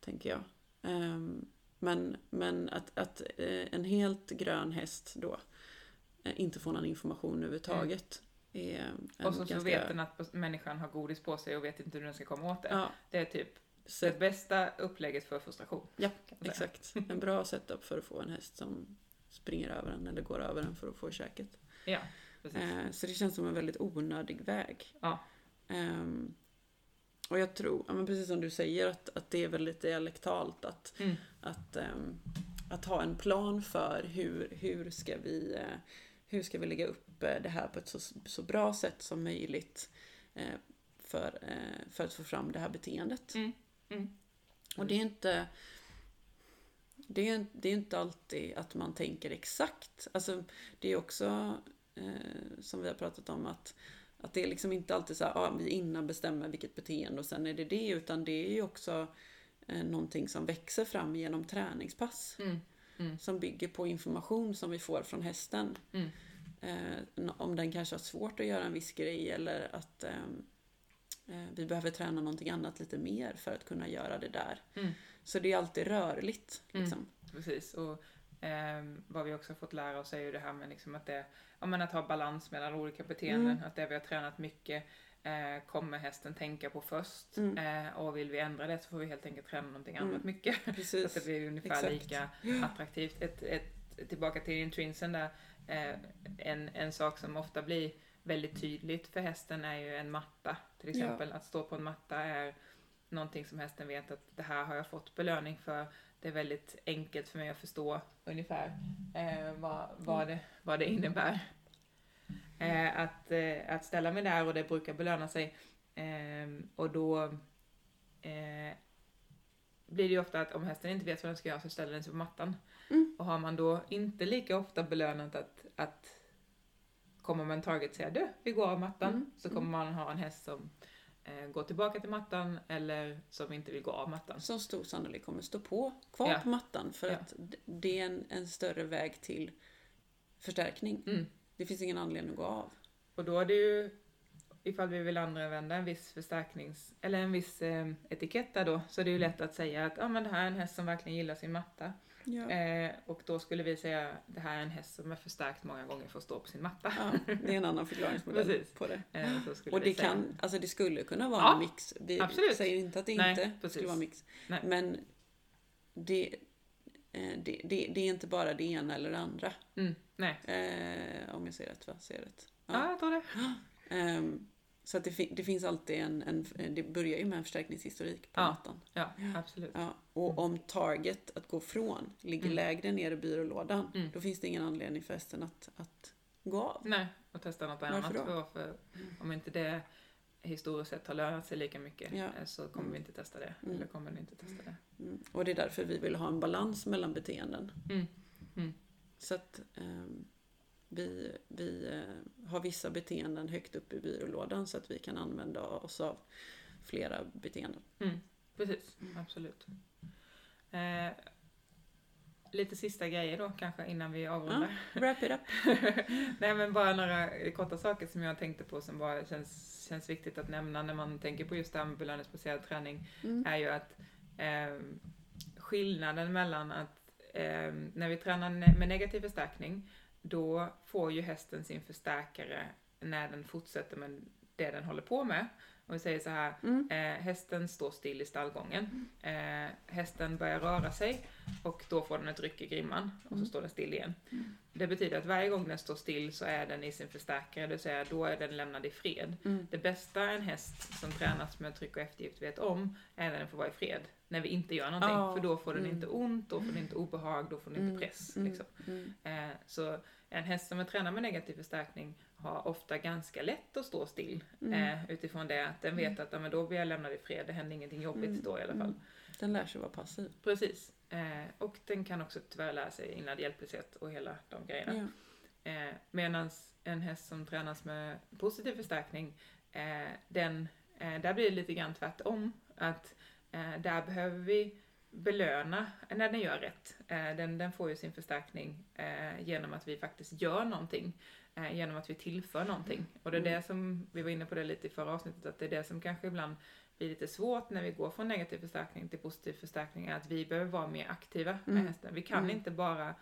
Tänker jag. Ehm, men men att, att eh, en helt grön häst då eh, inte får någon information överhuvudtaget. Är en Mm. Och så, så ganska- vet den att människan har godis på sig och vet inte hur den ska komma åt det. Ja, Det är typ så, det bästa upplägget för frustration. Ja, exakt. En bra setup för att få en häst som springer över en eller går över en för att få käket. Ja, precis. Eh, så det känns som en väldigt onödig väg. Ja. Ehm, och jag tror, ja, men precis som du säger, att, att det är väldigt dialektalt att, Mm. att, ehm, att ha en plan för hur, hur, ska vi, eh, hur ska vi lägga upp det här på ett så, så bra sätt som möjligt eh, för, eh, för att få fram det här beteendet. Mm. Mm. Och det är inte det är, det är inte alltid att man tänker exakt. Alltså, det är också eh, som vi har pratat om att, att det är liksom inte alltid så här, ah, vi innan bestämmer vilket beteende och sen är det det. Utan det är ju också eh, någonting som växer fram genom träningspass. Mm. Mm. Som bygger på information som vi får från hästen. Mm. Eh, om den kanske har svårt att göra en viss grej eller att ehm, eh, vi behöver träna någonting annat lite mer för att kunna göra det där. Mm. Så det är alltid rörligt. Mm. Liksom. Precis. Och ehm, vad vi också har fått lära oss är ju det här med liksom att, det, ja, att ha balans mellan olika beteenden. Mm. Att det vi har tränat mycket eh, kommer hästen tänka på först. Mm. Eh, och vill vi ändra det så får vi helt enkelt träna någonting Mm. annat mycket. så att Precis. det blir ungefär Exakt. lika attraktivt. Ett, ett, tillbaka till intrinsen där. Eh, en, en sak som ofta blir väldigt tydligt för hästen är ju en matta. Till Ja. exempel att stå på en matta är någonting som hästen vet att det här har jag fått belöning för. Det är väldigt enkelt för mig att förstå ungefär eh, vad, vad, det, vad det innebär. Eh, att, eh, att ställa mig där och det brukar belöna sig. Eh, och då eh, blir det ju ofta att om hästen inte vet vad den ska göra så ställer den sig på mattan. Mm. Och har man då inte lika ofta belönat att, att kommer man taget säga du, vi går av mattan, Mm, så kommer man ha en häst som eh, går tillbaka till mattan eller som inte vill gå av mattan. Som stor sannolikhet kommer stå på kvar Ja. på mattan för Ja. att det är en, en större väg till förstärkning. Mm. Det finns ingen anledning att gå av. Och då är det ju, ifall vi vill använda en viss förstärknings, eller en viss eh, etikett där då, så är det ju lätt att säga att ah, men det här är en häst som verkligen gillar sin matta. Ja. Eh, och då skulle vi säga det här är en häst som är förstärkt många gånger för att stå på sin matta. Ja, det är en annan förklaringsmodell Precis. på det. Eh, Och det, säga. kan, alltså det skulle kunna vara Ja, en mix. Vi absolut. säger inte att det Nej, inte precis. skulle vara mix. Nej. Men det, eh, det, det, det är inte bara det ena eller det andra. Mm, nej. Eh, om jag säger rätt va? Säger rätt? Ja, jag tror det. Ehm, så att det, det finns alltid en, en, det börjar ju med en förstärkningshistorik på Ja. mattan. Ja, absolut. Ja, och om target att gå från ligger Mm. lägre ner i byrålådan, Mm. då finns det ingen anledning för hästen att, att gå av. Nej, och testa något Varför annat. då? För, för om inte det historiskt sett har lönat sig lika mycket Ja. eh, så kommer Mm. vi inte testa det. Mm. Eller kommer ni inte testa det. Mm. Och det är därför vi vill ha en balans mellan beteenden. Mm. Mm. Så att ehm, vi, vi eh, har vissa beteenden högt upp i byrålådan så att vi kan använda oss av flera beteenden. Mm. Precis, absolut. Eh, lite sista grejer då kanske innan vi avrundar. Wrap it up! Nej men bara några korta saker som jag tänkte på som bara känns, känns viktigt att nämna när man tänker på just det här med belöningsbaserad träning Mm. är ju att eh, skillnaden mellan att eh, när vi tränar ne- med negativ förstärkning då får ju hästen sin förstärkare när den fortsätter med det den håller på med. Om vi säger så här, Mm. eh, hästen står still i stallgången. Eh, hästen börjar röra sig och då får den ett ryck i grimman och så Mm. står den still igen. Det betyder att varje gång den står still så är den i sin förstärkare, det vill säga då är den lämnad i fred. Mm. Det bästa en häst som tränas med tryck och eftergift vet om är när den får vara i fred. När vi inte gör någonting, Ja. för då får den Mm. inte ont, då får den inte obehag, då får den inte press. Mm. Liksom. Mm. Eh, så en häst som är tränad med negativ förstärkning har ofta ganska lätt att stå still Mm. eh, utifrån det att den vet att ja, men då blir jag lämnad i fred, det händer ingenting jobbigt Mm. då i alla fall. Mm. Den lär sig vara passiv. Precis. Eh, och den kan också tyvärr lära sig inlärd hjälplöshet och hela de grejerna. Ja. Eh, Medan en häst som tränas med positiv förstärkning, eh, den, eh, där blir det lite grann tvärtom. Att eh, där behöver vi belöna när den gör rätt. Eh, den, den får ju sin förstärkning genom att vi faktiskt gör någonting. Genom att vi tillför någonting. Och det är Mm. det som, vi var inne på det lite i förra avsnittet, att det är det som kanske ibland blir lite svårt när vi går från negativ förstärkning till positiv förstärkning, är att vi behöver vara mer aktiva med Mm. hästen. Vi kan Mm. inte bara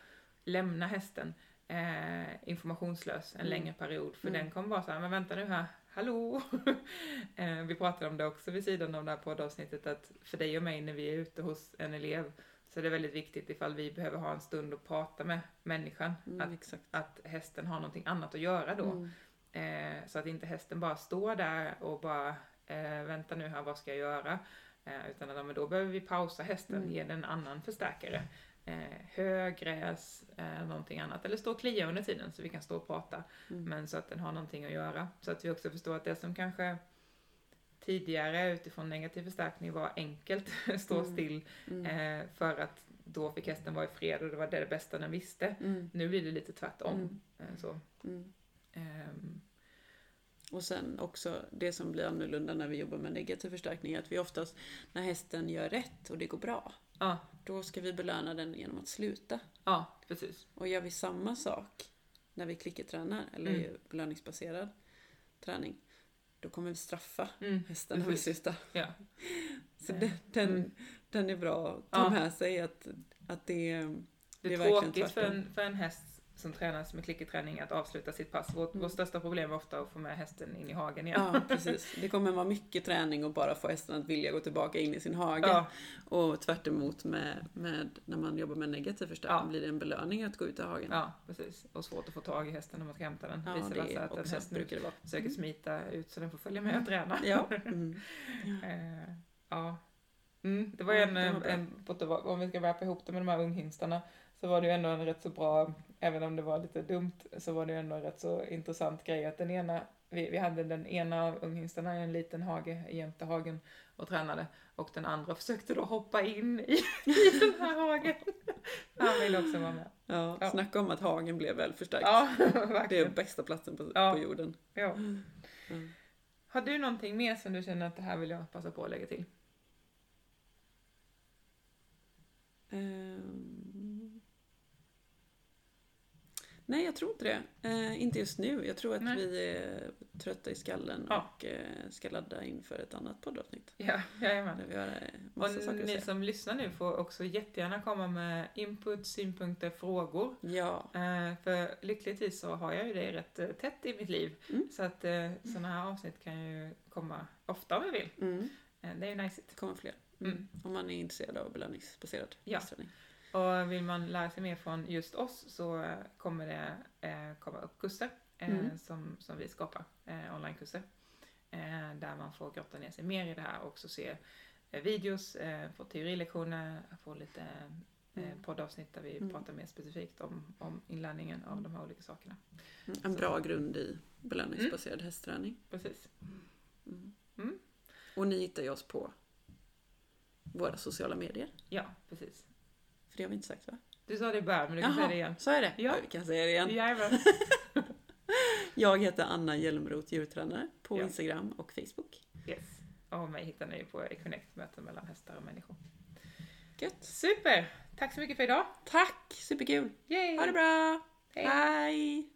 lämna hästen eh, informationslös en Mm. längre period, för Mm. den kommer vara så här, men vänta nu här, hallå! eh, vi pratade om det också vid sidan av det här poddavsnittet, att för dig och mig när vi är ute hos en elev, så är det väldigt viktigt ifall vi behöver ha en stund och prata med människan, Mm, att, exakt. att hästen har någonting annat att göra då. Mm. Eh, så att inte hästen bara står där och bara eh, vänta nu här, vad ska jag göra? Eh, utan att, men då behöver vi pausa hästen, Mm. ge den en annan förstärkare. Eh, hö, gräs, eh, någonting annat. Eller stå och klia under tiden så vi kan stå och prata. Mm. Men så att den har någonting att göra. Så att vi också förstår att det som kanske tidigare utifrån negativ förstärkning var enkelt, stå Mm. still, Mm. eh, för att då fick hästen vara i fred och det var det bästa den visste. Mm. Nu blir det lite tvärtom. Mm. Eh, så. Mm. Ehm, Och sen också det som blir annorlunda när vi jobbar med negativ förstärkning är att vi oftast, när hästen gör rätt och det går bra, ja, då ska vi belöna den genom att sluta. ja, precis. Och gör vi samma sak när vi klickertränar, eller Mm. belöningsbaserad träning, då kommer vi straffa Mm. hästen när vi slutar. Ja. Så den, den, mm. den är bra att ta Ja. med sig, att, att det, Det Det är, är verkligen tråkigt för en, för en häst som tränas med klickerträning att avsluta sitt pass. Vårt, Mm. vårt största problem är ofta att få med hästen in i hagen igen. ja precis. Det kommer vara mycket träning och bara få hästen att vilja gå tillbaka in i sin hage. Ja, Och tvärt med, med när man jobbar med negativ förstärkning Ja. blir det en belöning att gå ut i hagen. ja, precis. Och svårt att få tag i hästen när man ska hämta den. Ja, Vice det versa att en häst brukar det vara. försöker smita ut så den får följa med och träna. Ja. Mm. Eh, ja. Mm, det var Ja, en, det var bra. en, tillbaka- om vi ska wrappa ihop det med de här unghingstarna, så var det ju ändå en rätt så bra, även om det var lite dumt, så var det ändå en rätt så intressant grej att den ena, vi, vi hade den ena av unghingstarna i en liten hage jämte hagen och tränade, och den andra försökte då hoppa in i, i den här hagen. Han ville också vara med. Ja, Ja. snacka om att hagen blev väl förstärkt. Ja, det är bästa platsen på, Ja. på jorden. Ja. Mm. Har du någonting mer som du känner att det här vill jag passa på att lägga till? Ehm. Nej, jag tror inte det. Eh, inte just nu. Jag tror att Nej. vi är trötta i skallen Ja. och eh, ska ladda inför ett annat poddavsnitt. Ja, jajamän. Där vi har eh, Och massa saker att ni säga. som lyssnar nu får också jättegärna komma med input, synpunkter, frågor. Ja, Eh, för lyckligtvis så har jag ju det rätt eh, tätt i mitt liv. Mm. Så att eh, sådana här avsnitt kan ju komma ofta om vi vill. mm. Eh, det är ju nice. det kommer fler. Mm. Om man är intresserad av belöningsbaserad Ja. hästträning. Och vill man lära sig mer från just oss så kommer det eh, komma upp kurser eh, Mm. som, som vi skapar, eh, onlinekurser. Eh, där man får grotta ner sig mer i det här och också se eh, videos, eh, få teorilektioner, få lite eh, Mm. poddavsnitt där vi Mm. pratar mer specifikt om, om inlärningen av de här olika sakerna. Mm. En bra grund i belöningsbaserad hästträning. Precis. Mm. Mm. Och ni hittar ju oss på våra sociala medier. Ja, precis. För det har vi inte sagt va? Du sa det i början, men du kan säga det igen. så är det. Ja. vi kan säga det igen. Jajamän. Jag heter Anna Hjelmroth, djurtränare, på Ja. Instagram och Facebook. Yes. Och mig hittar ni på Econnect, möten mellan hästar och människor. Gött! Super! Tack så mycket för idag. Tack! Superkul! Yay! Ha det bra! Hej. Hej.